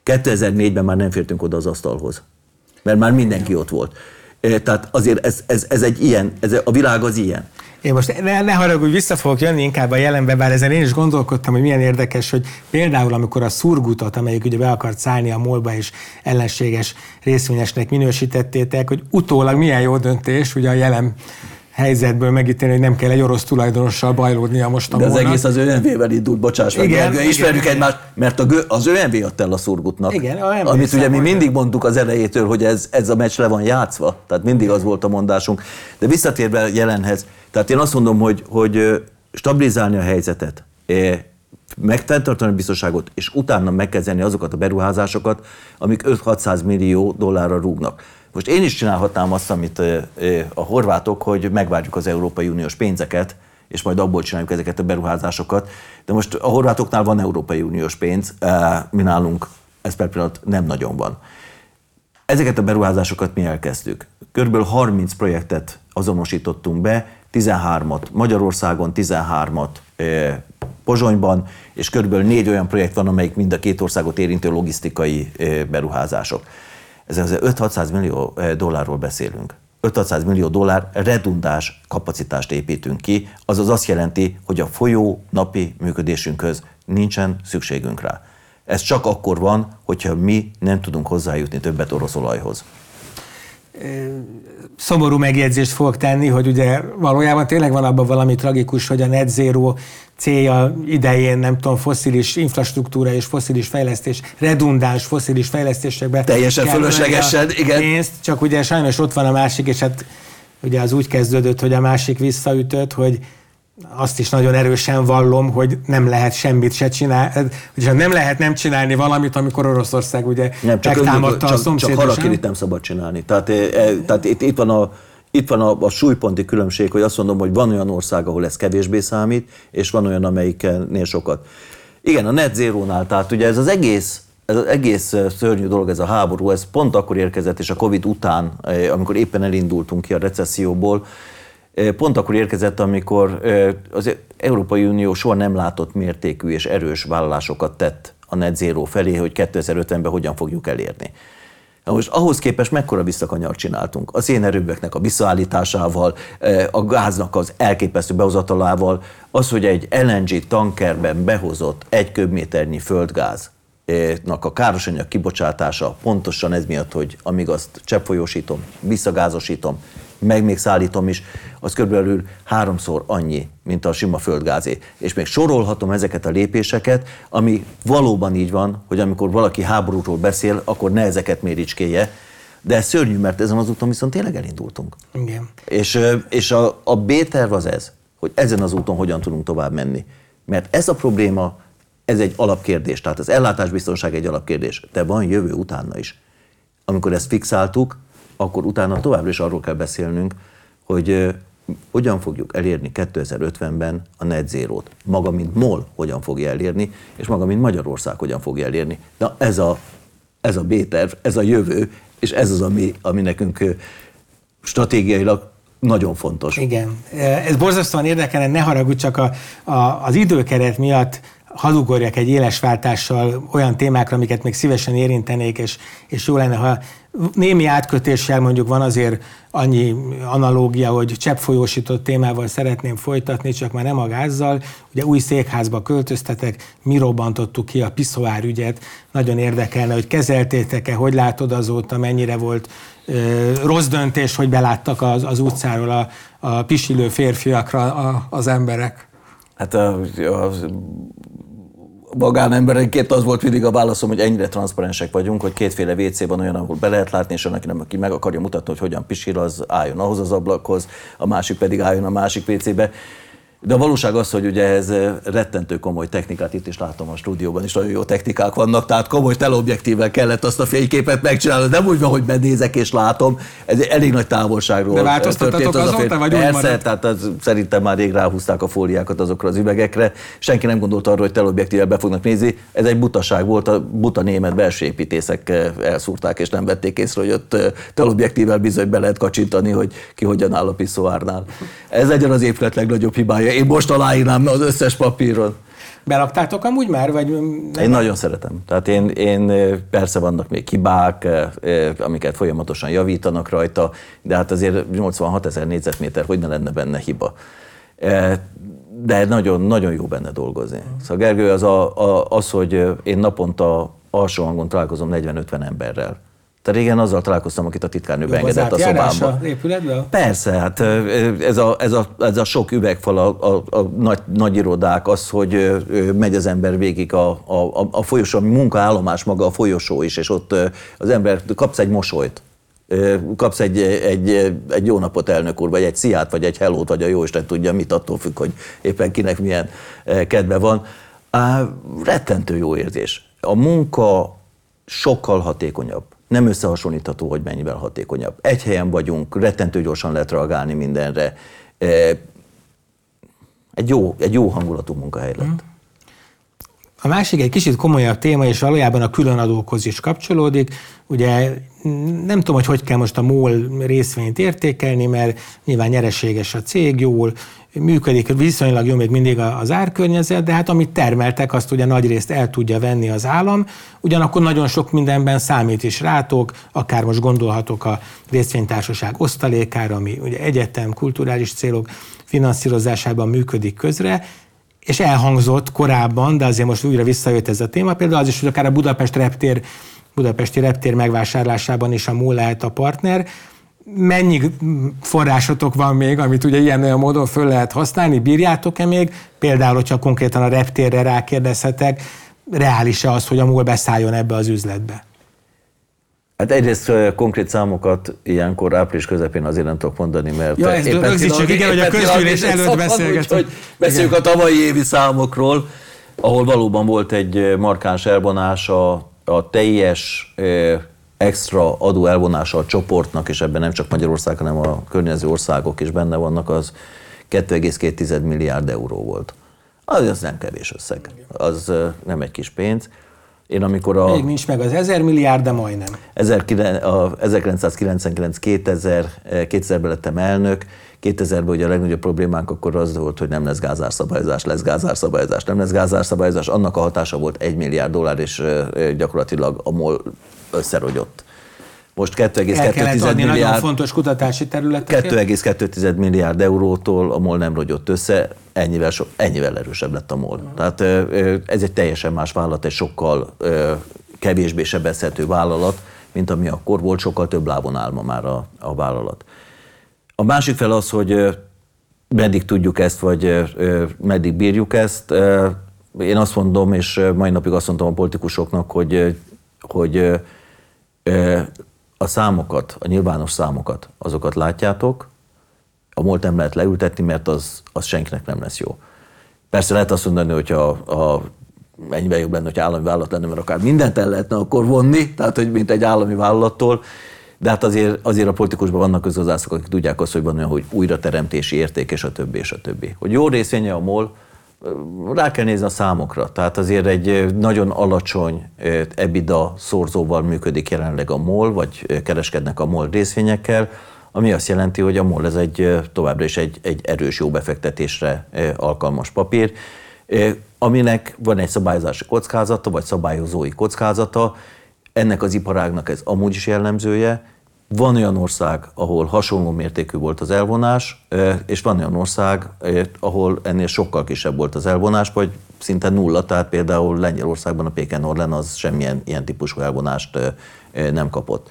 2004-ben már nem fértünk oda az asztalhoz, mert már mindenki ott volt. Tehát azért ez, ez, ez egy ilyen, ez a világ az ilyen. Én most ne, ne haragudj, vissza fogok jönni inkább a jelenbe, bár ezen én is gondolkodtam, hogy milyen érdekes, hogy például amikor a szurgutat, amelyik ugye be akart szállni a molba és ellenséges részvényesnek minősítettétek, hogy utólag milyen jó döntés, ugye a jelen helyzetből megítélni, hogy nem kell egy orosz tulajdonossal bajlódnia most a De az egész az ÖMV-vel indult, bocsáss meg, igen, igen, ismerjük igen. egymást, mert a, az ÖMV adta el a szurgutnak. Igen, a amit ugye mi mindig mondtuk az elejétől, hogy ez, ez a meccs le van játszva, tehát mindig az volt a mondásunk. De visszatérve jelenhez, tehát én azt mondom, hogy, hogy stabilizálni a helyzetet, megtartani a biztonságot, és utána megkezdeni azokat a beruházásokat, amik 5-600 millió dollárra rúgnak. Most én is csinálhatnám azt, amit a horvátok, hogy megvárjuk az Európai Uniós pénzeket, és majd abból csináljuk ezeket a beruházásokat. De most a horvátoknál van Európai Uniós pénz, mi nálunk ez per pillanat nem nagyon van. Ezeket a beruházásokat mi elkezdtük. Körülbelül 30 projektet azonosítottunk be, 13-at Magyarországon, 13-at Pozsonyban, és körülbelül négy olyan projekt van, amelyik mind a két országot érintő logisztikai beruházások. Ez az 5-600 millió dollárról beszélünk. 500 millió dollár redundás kapacitást építünk ki, azaz azt jelenti, hogy a folyó napi működésünkhöz nincsen szükségünk rá. Ez csak akkor van, hogyha mi nem tudunk hozzájutni többet orosz olajhoz. Szomorú megjegyzést fogok tenni, hogy ugye valójában tényleg van abban valami tragikus, hogy a net zero célja idején, nem tudom, foszilis infrastruktúra és foszilis fejlesztés, redundáns foszilis fejlesztésekbe. Teljesen fölöslegesen, igen. Pénzt, csak ugye sajnos ott van a másik, és hát ugye az úgy kezdődött, hogy a másik visszaütött, hogy azt is nagyon erősen vallom, hogy nem lehet semmit se csinálni, ugye nem lehet nem csinálni valamit, amikor Oroszország ugye nem, csak megtámadta a szomszédosan. Csak harakirit nem szabad csinálni. Tehát, e, e, tehát itt, itt van a itt van a, a súlyponti különbség, hogy azt mondom, hogy van olyan ország, ahol ez kevésbé számít, és van olyan, amelyiknél sokat. Igen, a net zero-nál, tehát ugye ez az egész ez az egész szörnyű dolog, ez a háború, ez pont akkor érkezett, és a Covid után, amikor éppen elindultunk ki a recesszióból, pont akkor érkezett, amikor az Európai Unió soha nem látott mértékű és erős vállalásokat tett a net zero felé, hogy 2050-ben hogyan fogjuk elérni. Na most ahhoz képest mekkora visszakanyar csináltunk? A szénerőbeknek a visszaállításával, a gáznak az elképesztő behozatalával, az, hogy egy LNG tankerben behozott egy köbméternyi földgáz a károsanyag kibocsátása pontosan ez miatt, hogy amíg azt cseppfolyósítom, visszagázosítom, meg még szállítom is, az körülbelül háromszor annyi, mint a sima földgázé. És még sorolhatom ezeket a lépéseket, ami valóban így van, hogy amikor valaki háborúról beszél, akkor ne ezeket méricskéje, de ez szörnyű, mert ezen az úton viszont tényleg elindultunk. Igen. És, és a, a B-terv az ez, hogy ezen az úton hogyan tudunk tovább menni. Mert ez a probléma, ez egy alapkérdés, tehát az ellátásbiztonság egy alapkérdés, de van jövő utána is. Amikor ezt fixáltuk, akkor utána továbbra is arról kell beszélnünk, hogy hogyan fogjuk elérni 2050-ben a net zero-t. Maga, mint MOL hogyan fogja elérni, és maga, mint Magyarország hogyan fogja elérni. Na ez a, ez a B-terv, ez a jövő, és ez az, ami, ami nekünk stratégiailag nagyon fontos. Igen. Ez borzasztóan érdekelne, ne haragudj, csak a, a, az időkeret miatt hadugorjak egy éles váltással olyan témákra, amiket még szívesen érintenék, és, és jó lenne, ha némi átkötéssel mondjuk van azért annyi analógia, hogy cseppfolyósított témával szeretném folytatni, csak már nem a gázzal. Ugye új székházba költöztetek, mi robbantottuk ki a piszoár ügyet. Nagyon érdekelne, hogy kezeltétek-e, hogy látod azóta, mennyire volt ö, rossz döntés, hogy beláttak az, az utcáról a, a pisilő férfiakra a, az emberek. Hát a, a magánemberenként az volt mindig a válaszom, hogy ennyire transzparensek vagyunk, hogy kétféle WC van olyan, ahol be lehet látni, és annak, aki meg akarja mutatni, hogy hogyan pisil, az álljon ahhoz az ablakhoz, a másik pedig álljon a másik WC-be. De a valóság az, hogy ugye ez rettentő komoly technikát, itt is látom a stúdióban is, nagyon jó technikák vannak, tehát komoly teleobjektívvel kellett azt a fényképet megcsinálni, nem úgy van, hogy benézek és látom, ez elég nagy távolságról De változtattatok az azóta, vagy Persze, maradt? tehát az, szerintem már rég ráhúzták a fóliákat azokra az üvegekre, senki nem gondolt arra, hogy teleobjektívvel be fognak nézni, ez egy butaság volt, a buta német belső építészek elszúrták, és nem vették észre, hogy ott teleobjektívvel bizony be lehet kacsintani, hogy ki hogyan áll a piszóárnál. Ez legyen az épület legnagyobb hibája én most aláírnám az összes papíron. Beraktátok amúgy már? Vagy nem? Én nagyon szeretem. Tehát én, én persze vannak még hibák, amiket folyamatosan javítanak rajta, de hát azért 86 ezer négyzetméter, hogy ne lenne benne hiba. De nagyon, nagyon jó benne dolgozni. Szóval Gergő, az, a, a, az, hogy én naponta alsó hangon találkozom 40-50 emberrel, tehát régen azzal találkoztam, akit a titkárnő beengedett a szobámba. épületbe? Persze, hát ez a, ez a, ez a sok üvegfal, a, a, a nagy, nagy irodák, az, hogy megy az ember végig a, a, a folyosó, ami munkaállomás maga a folyosó is, és ott az ember kapsz egy mosolyt, kapsz egy, egy, egy jó napot elnök úr, vagy egy sziát, vagy egy hellót, vagy a jóisten tudja mit, attól függ, hogy éppen kinek milyen kedve van. Á, rettentő jó érzés. A munka sokkal hatékonyabb nem összehasonlítható, hogy mennyivel hatékonyabb. Egy helyen vagyunk, rettentő gyorsan lehet reagálni mindenre. E, egy jó, egy jó hangulatú munkahely lett. Mhm. A másik egy kicsit komolyabb téma, és valójában a különadókhoz is kapcsolódik. Ugye nem tudom, hogy hogy kell most a MOL részvényt értékelni, mert nyilván nyereséges a cég, jól működik viszonylag jó még mindig az árkörnyezet, de hát amit termeltek, azt ugye nagy részt el tudja venni az állam, ugyanakkor nagyon sok mindenben számít is rátok, akár most gondolhatok a részvénytársaság osztalékára, ami ugye egyetem, kulturális célok finanszírozásában működik közre, és elhangzott korábban, de azért most újra visszajött ez a téma, például az is, hogy akár a Budapest reptér, Budapesti reptér megvásárlásában is a MOL lehet a partner, mennyi forrásotok van még, amit ugye ilyen olyan módon föl lehet használni, bírjátok-e még? Például, hogyha konkrétan a reptérre rákérdezhetek, reális-e az, hogy a MOL beszálljon ebbe az üzletbe? Hát egyrészt konkrét számokat ilyenkor április közepén azért nem tudok mondani, mert ja, ezt rögzítsük, igen, hogy a közgyűlés előtt beszélgetünk. Hogy beszéljük a tavalyi évi számokról, ahol valóban volt egy markáns elvonás a, a teljes extra adó elvonása a csoportnak, és ebben nem csak Magyarország, hanem a környező országok is benne vannak, az 2,2 milliárd euró volt. Az, az nem kevés összeg, az nem egy kis pénz. Én amikor a... Még nincs meg az 1000 milliárd, de majdnem. 1999 2000, 2000-ben lettem elnök, 2000-ben ugye a legnagyobb problémánk akkor az volt, hogy nem lesz gázárszabályozás, lesz gázárszabályozás, nem lesz gázárszabályozás. Annak a hatása volt 1 milliárd dollár, és gyakorlatilag a MOL összerogyott. Most 2,2 milliárd... nagyon fontos kutatási területeket. 2,2 milliárd eurótól a MOL nem rogyott össze, ennyivel, so, ennyivel erősebb lett a MOL. Uh-huh. Tehát ez egy teljesen más vállalat, egy sokkal kevésbé sebezhető vállalat, mint ami akkor volt, sokkal több lábon áll ma már a, a vállalat. A másik fel az, hogy meddig tudjuk ezt, vagy meddig bírjuk ezt. Én azt mondom, és mai napig azt mondtam a politikusoknak, hogy, hogy a számokat, a nyilvános számokat, azokat látjátok, a múlt nem lehet leültetni, mert az, az senkinek nem lesz jó. Persze lehet azt mondani, hogy a, a ennyivel jobb lenne, hogy állami vállalat lenne, mert akár mindent el lehetne akkor vonni, tehát hogy mint egy állami vállalattól, de hát azért, azért a politikusban vannak közgazdászok, akik tudják azt, hogy van olyan, hogy újrateremtési érték, és a többi, és a többi. Hogy jó részvénye a MOL, rá kell nézni a számokra. Tehát azért egy nagyon alacsony EBITDA szorzóval működik jelenleg a MOL, vagy kereskednek a MOL részvényekkel, ami azt jelenti, hogy a MOL ez egy továbbra is egy, egy erős jó befektetésre alkalmas papír, aminek van egy szabályozási kockázata, vagy szabályozói kockázata, ennek az iparágnak ez amúgy is jellemzője, van olyan ország, ahol hasonló mértékű volt az elvonás, és van olyan ország, ahol ennél sokkal kisebb volt az elvonás, vagy szinte nulla, tehát például Lengyelországban a Péken Orlen az semmilyen ilyen típusú elvonást nem kapott.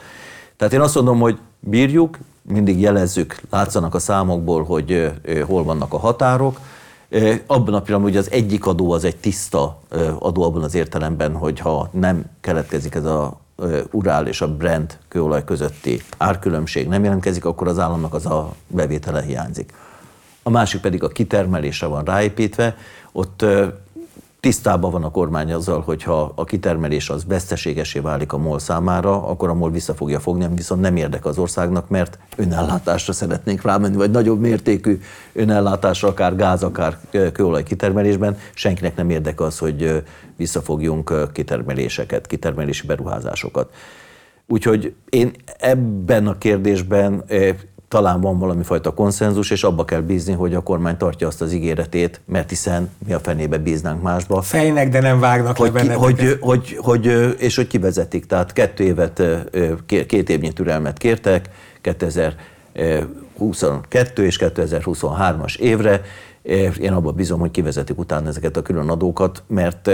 Tehát én azt mondom, hogy bírjuk, mindig jelezzük, látszanak a számokból, hogy hol vannak a határok. Abban a pillanatban ugye az egyik adó az egy tiszta adó abban az értelemben, hogy ha nem keletkezik ez a Urál és a Brent kőolaj közötti árkülönbség nem jelentkezik, akkor az államnak az a bevétele hiányzik. A másik pedig a kitermelésre van ráépítve, ott tisztában van a kormány azzal, hogy ha a kitermelés az veszteségesé válik a MOL számára, akkor a MOL vissza fogja fogni, viszont nem érdek az országnak, mert önellátásra szeretnénk rámenni, vagy nagyobb mértékű önellátásra, akár gáz, akár kőolaj kitermelésben. Senkinek nem érdek az, hogy visszafogjunk kitermeléseket, kitermelési beruházásokat. Úgyhogy én ebben a kérdésben talán van valami fajta konszenzus, és abba kell bízni, hogy a kormány tartja azt az ígéretét, mert hiszen mi a fenébe bíznánk másba. Fejnek, de nem vágnak hogy, ki, hogy, hogy, hogy, és hogy kivezetik. Tehát kettő évet, két évnyi türelmet kértek, 2022 és 2023-as évre. Én abban bízom, hogy kivezetik utána ezeket a külön adókat, mert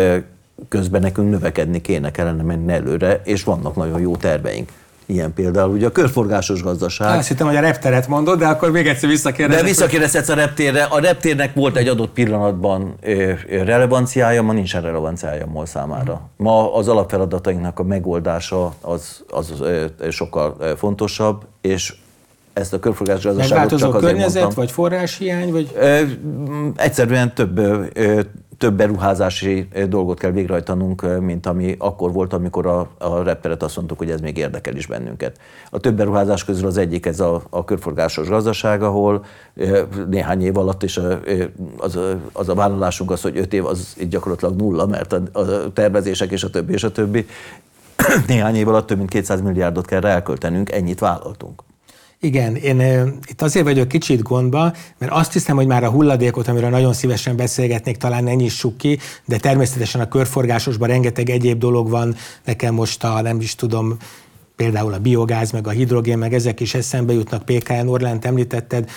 közben nekünk növekedni kéne, kellene menni előre, és vannak nagyon jó terveink. Ilyen például ugye a körforgásos gazdaság. Azt hittem, hogy a repteret mondod, de akkor még egyszer visszakérdezek. De visszakérdezhetsz a reptérre. A reptérnek volt egy adott pillanatban relevanciája, ma nincsen relevanciája MOL számára. Ma az alapfeladatainknak a megoldása az, az sokkal fontosabb, és ezt a körforgásos gazdaságot csak azért környezet, mondtam. vagy forráshiány? Vagy? Egyszerűen több több beruházási dolgot kell végrehajtanunk, mint ami akkor volt, amikor a, a repperet azt mondtuk, hogy ez még érdekel is bennünket. A több beruházás közül az egyik ez a, a körforgásos gazdaság, ahol néhány év alatt is az, az a vállalásunk az, hogy öt év az gyakorlatilag nulla, mert a, a tervezések és a többi és a többi néhány év alatt több mint 200 milliárdot kell elköltenünk, ennyit vállaltunk. Igen, én itt azért vagyok kicsit gondba, mert azt hiszem, hogy már a hulladékot, amiről nagyon szívesen beszélgetnék, talán ne nyissuk ki, de természetesen a körforgásosban rengeteg egyéb dolog van. Nekem most a, nem is tudom, például a biogáz, meg a hidrogén, meg ezek is eszembe jutnak. PKN Orlánt említetted,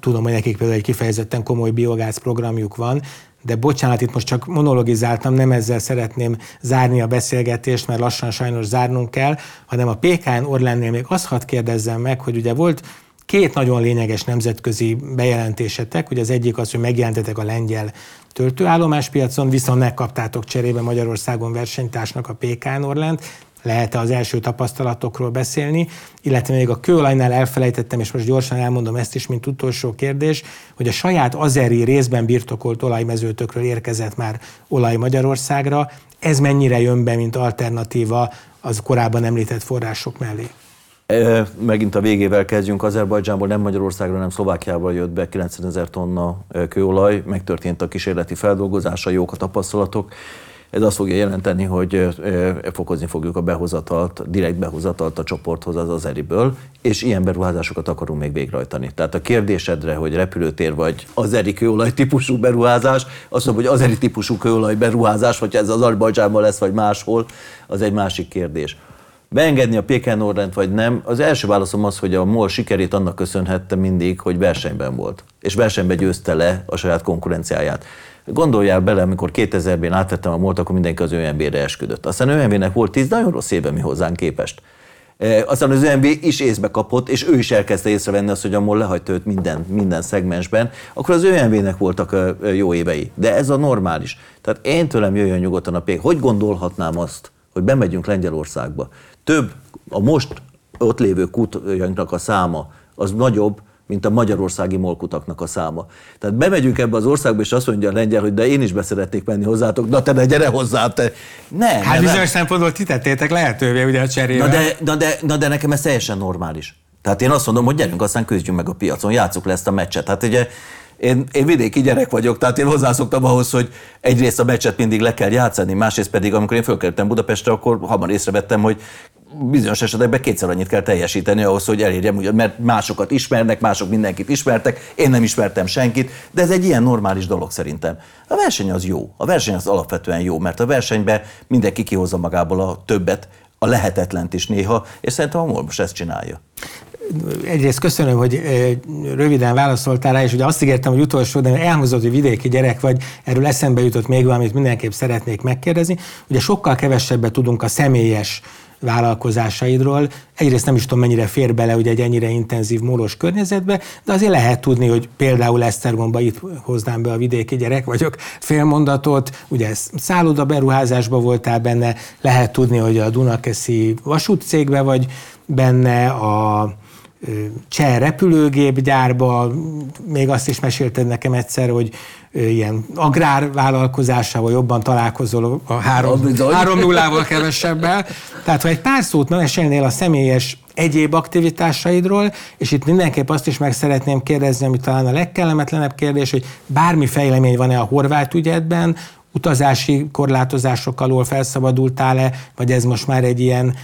tudom, hogy nekik például egy kifejezetten komoly biogáz programjuk van, de bocsánat, itt most csak monologizáltam, nem ezzel szeretném zárni a beszélgetést, mert lassan sajnos zárnunk kell, hanem a PKN Orlánnél még azt hadd kérdezzem meg, hogy ugye volt két nagyon lényeges nemzetközi bejelentésetek, ugye az egyik az, hogy megjelentetek a lengyel töltőállomáspiacon, viszont megkaptátok cserébe Magyarországon versenytársnak a PKN Orlent, lehet-e az első tapasztalatokról beszélni, illetve még a kőolajnál elfelejtettem, és most gyorsan elmondom ezt is, mint utolsó kérdés, hogy a saját azeri részben birtokolt olajmezőtökről érkezett már olaj Magyarországra, ez mennyire jön be, mint alternatíva az korábban említett források mellé? Megint a végével kezdjünk. Azerbajdzsánból nem Magyarországra, hanem Szlovákiából jött be 90 ezer tonna kőolaj, megtörtént a kísérleti feldolgozása, jók a tapasztalatok. Ez azt fogja jelenteni, hogy fokozni fogjuk a behozatalt, direkt behozatalt a csoporthoz az azeriből, és ilyen beruházásokat akarunk még végrehajtani. Tehát a kérdésedre, hogy repülőtér vagy azeri kőolaj típusú beruházás, azt mondom, hogy azeri típusú kőolaj beruházás, vagy ez az Azerbajdzsánban lesz, vagy máshol, az egy másik kérdés. Beengedni a PKN Orrent vagy nem, az első válaszom az, hogy a MOL sikerét annak köszönhette mindig, hogy versenyben volt. És versenyben győzte le a saját konkurenciáját. Gondoljál bele, amikor 2000-ben átvettem a MOL-t, akkor mindenki az ÖMB-re esküdött. Aztán ÖMB-nek volt 10 nagyon rossz éve mi hozzánk képest. E, aztán az ÖMB is észbe kapott, és ő is elkezdte észrevenni azt, hogy a MOL lehagyta őt minden, minden szegmensben, akkor az ÖMB-nek voltak jó évei. De ez a normális. Tehát én tőlem jöjjön nyugodtan a pék. Hogy gondolhatnám azt, hogy bemegyünk Lengyelországba? Több, a most ott lévő kutjainknak a száma az nagyobb, mint a magyarországi molkutaknak a száma. Tehát bemegyünk ebbe az országba, és azt mondja a lengyel, hogy de én is beszeretnék menni hozzátok, na te ne gyere hozzá, te. Nem. Hát bizonyos szempontból ti tettétek lehetővé ugye a cserével. Na de, na, de, na de nekem ez teljesen normális. Tehát én azt mondom, hogy gyerünk, aztán küzdjünk meg a piacon, játsszuk le ezt a meccset. Hát ugye én, én vidéki gyerek vagyok, tehát én hozzászoktam ahhoz, hogy egyrészt a meccset mindig le kell játszani, másrészt pedig, amikor én fölkerültem Budapestre, akkor hamar észrevettem, hogy bizonyos esetekben kétszer annyit kell teljesíteni ahhoz, hogy elérjem, mert másokat ismernek, mások mindenkit ismertek, én nem ismertem senkit, de ez egy ilyen normális dolog szerintem. A verseny az jó, a verseny az alapvetően jó, mert a versenyben mindenki kihozza magából a többet, a lehetetlent is néha, és szerintem a MOL most ezt csinálja. Egyrészt köszönöm, hogy röviden válaszoltál rá, és ugye azt ígértem, hogy utolsó, de elhangzott, hogy vidéki gyerek vagy, erről eszembe jutott még valamit mindenképp szeretnék megkérdezni. Ugye sokkal kevesebbet tudunk a személyes vállalkozásaidról. Egyrészt nem is tudom, mennyire fér bele ugye egy ennyire intenzív mólos környezetbe, de azért lehet tudni, hogy például Esztergomba itt hoznám be a vidéki gyerek vagyok, félmondatot, ugye szálloda beruházásba voltál benne, lehet tudni, hogy a Dunakeszi vasútcégbe vagy benne, a cseh repülőgépgyárba, még azt is mesélted nekem egyszer, hogy ilyen agrárvállalkozásával jobban találkozol a három, három nullával kevesebbel. Tehát, ha egy pár szót mesélnél a személyes egyéb aktivitásaidról, és itt mindenképp azt is meg szeretném kérdezni, ami talán a legkellemetlenebb kérdés, hogy bármi fejlemény van-e a horvát ügyetben, utazási korlátozások alól felszabadultál-e, vagy ez most már egy ilyen,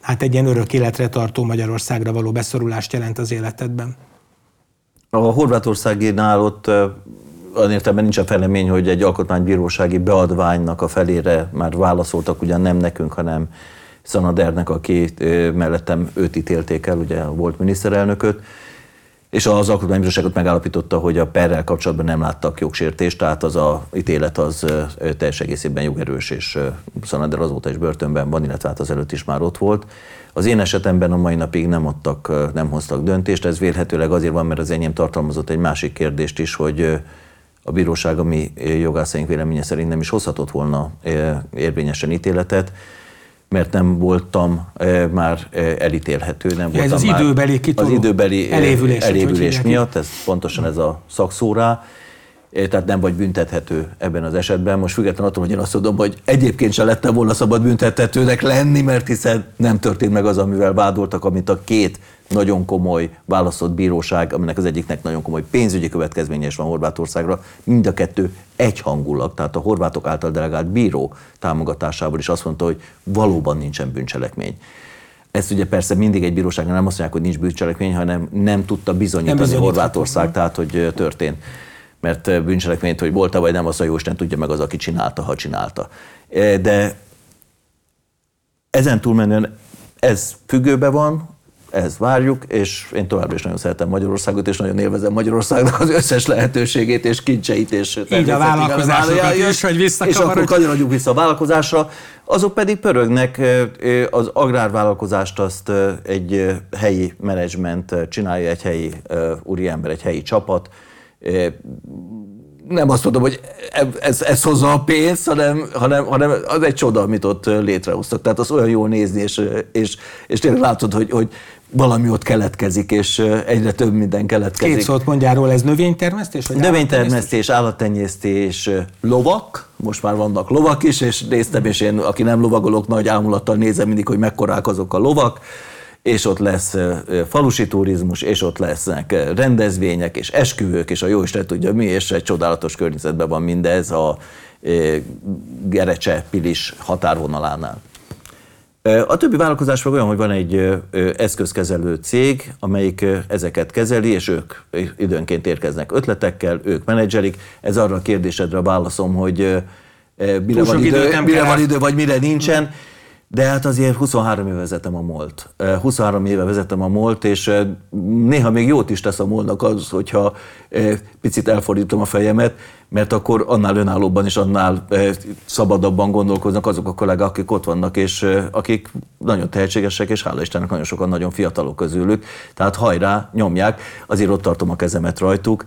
hát egy ilyen örök életre tartó Magyarországra való beszorulást jelent az életedben? A horvátországinál ott olyan értelemben nincs a felemény, hogy egy alkotmánybírósági beadványnak a felére már válaszoltak, ugyan nem nekünk, hanem Szanadernek, aki mellettem őt ítélték el, ugye volt miniszterelnököt, és az alkotmánybíróságot megállapította, hogy a perrel kapcsolatban nem láttak jogsértést, tehát az a ítélet az teljes egészében jogerős, és Szanader azóta is börtönben van, illetve hát az előtt is már ott volt. Az én esetemben a mai napig nem adtak, nem hoztak döntést, ez vélhetőleg azért van, mert az enyém tartalmazott egy másik kérdést is, hogy a bíróság a mi jogászaink véleménye szerint nem is hozhatott volna érvényesen ítéletet, mert nem voltam már elítélhető, nem ja, voltam ez az már, időbeli kitoló, az időbeli elévülés, elévülés miatt, ez pontosan ez a szakszórá, tehát nem vagy büntethető ebben az esetben. Most függetlenül attól, hogy én azt tudom, hogy egyébként se lettem volna szabad büntethetőnek lenni, mert hiszen nem történt meg az, amivel vádoltak, amit a két nagyon komoly választott bíróság, aminek az egyiknek nagyon komoly pénzügyi következménye is van Horvátországra, mind a kettő egyhangulag, tehát a horvátok által delegált bíró támogatásával is azt mondta, hogy valóban nincsen bűncselekmény. Ezt ugye persze mindig egy bíróságnál nem azt mondják, hogy nincs bűncselekmény, hanem nem tudta bizonyítani nem Horvátország, tehát hogy történt. Mert bűncselekményt, hogy volt-e vagy nem, az a Jóisten tudja meg az, aki csinálta, ha csinálta. De ezen túlmenően ez függőbe van, ezt várjuk, és én továbbra is nagyon szeretem Magyarországot, és nagyon élvezem Magyarországnak az összes lehetőségét és kincseit, és Így a vállalkozásokat is, hogy És akkor kanyarodjunk vissza a vállalkozásra. Azok pedig pörögnek, az agrárvállalkozást azt egy helyi menedzsment csinálja, egy helyi úriember, egy helyi csapat, nem azt mondom, hogy ez, ez hozza a pénzt, hanem, hanem, hanem az egy csoda, amit ott létrehoztak. Tehát az olyan jól nézni, és, és, és tényleg látod, hogy, hogy valami ott keletkezik, és egyre több minden keletkezik. Két szót mondjál róla, ez növénytermesztés? Vagy növénytermesztés, állattenyésztés, lovak, most már vannak lovak is, és néztem, és én, aki nem lovagolok, nagy ámulattal nézem mindig, hogy mekkorák azok a lovak, és ott lesz falusi turizmus, és ott lesznek rendezvények, és esküvők, és a jó Isten tudja mi, és egy csodálatos környezetben van mindez a Gerecse-Pilis határvonalánál. A többi vállalkozás olyan, hogy van egy eszközkezelő cég, amelyik ezeket kezeli, és ők időnként érkeznek ötletekkel, ők menedzselik. Ez arra a kérdésedre válaszom, hogy mire van, idő, mire van idő, vagy mire nincsen. De hát azért 23 éve vezetem a MOLT. 23 éve vezetem a MOLT, és néha még jót is tesz a molnak az, hogyha picit elfordítom a fejemet, mert akkor annál önállóbban és annál szabadabban gondolkoznak azok a kollégák, akik ott vannak, és akik nagyon tehetségesek, és hála Istennek nagyon sokan nagyon fiatalok közülük. Tehát hajrá, nyomják, azért ott tartom a kezemet rajtuk,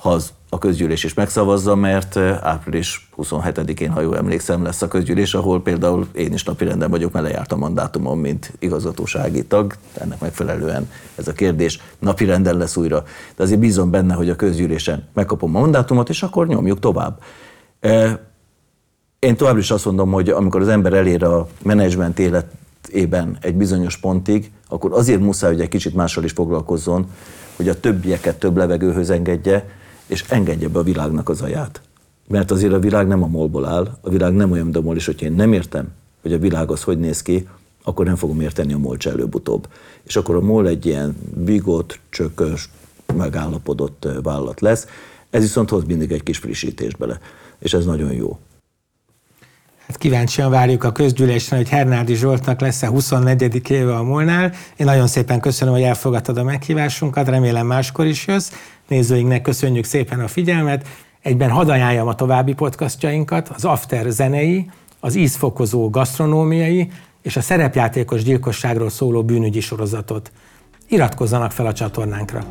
ha az a közgyűlés is megszavazza, mert április 27-én, ha jól emlékszem, lesz a közgyűlés, ahol például én is napirenden vagyok, mert lejárt a mandátumom, mint igazgatósági tag. Ennek megfelelően ez a kérdés napirenden lesz újra. De azért bízom benne, hogy a közgyűlésen megkapom a mandátumot, és akkor nyomjuk tovább. Én tovább is azt mondom, hogy amikor az ember elér a menedzsment életében egy bizonyos pontig, akkor azért muszáj, hogy egy kicsit mással is foglalkozzon, hogy a többieket több levegőhöz engedje, és engedje be a világnak az aját. Mert azért a világ nem a molból áll, a világ nem olyan, mint a mol, és hogyha én nem értem, hogy a világ az hogy néz ki, akkor nem fogom érteni a molcs előbb-utóbb. És akkor a mol egy ilyen bigott, csökös, megállapodott vállalat lesz. Ez viszont hoz mindig egy kis frissítést bele, és ez nagyon jó. Hát kíváncsian várjuk a közgyűlésen, hogy Hernádi Zsoltnak lesz-e 24. éve a Molnál. Én nagyon szépen köszönöm, hogy elfogadtad a meghívásunkat, remélem máskor is jössz. Nézőinknek köszönjük szépen a figyelmet. Egyben hadd ajánljam a további podcastjainkat, az After zenei, az ízfokozó gasztronómiai és a szerepjátékos gyilkosságról szóló bűnügyi sorozatot. Iratkozzanak fel a csatornánkra!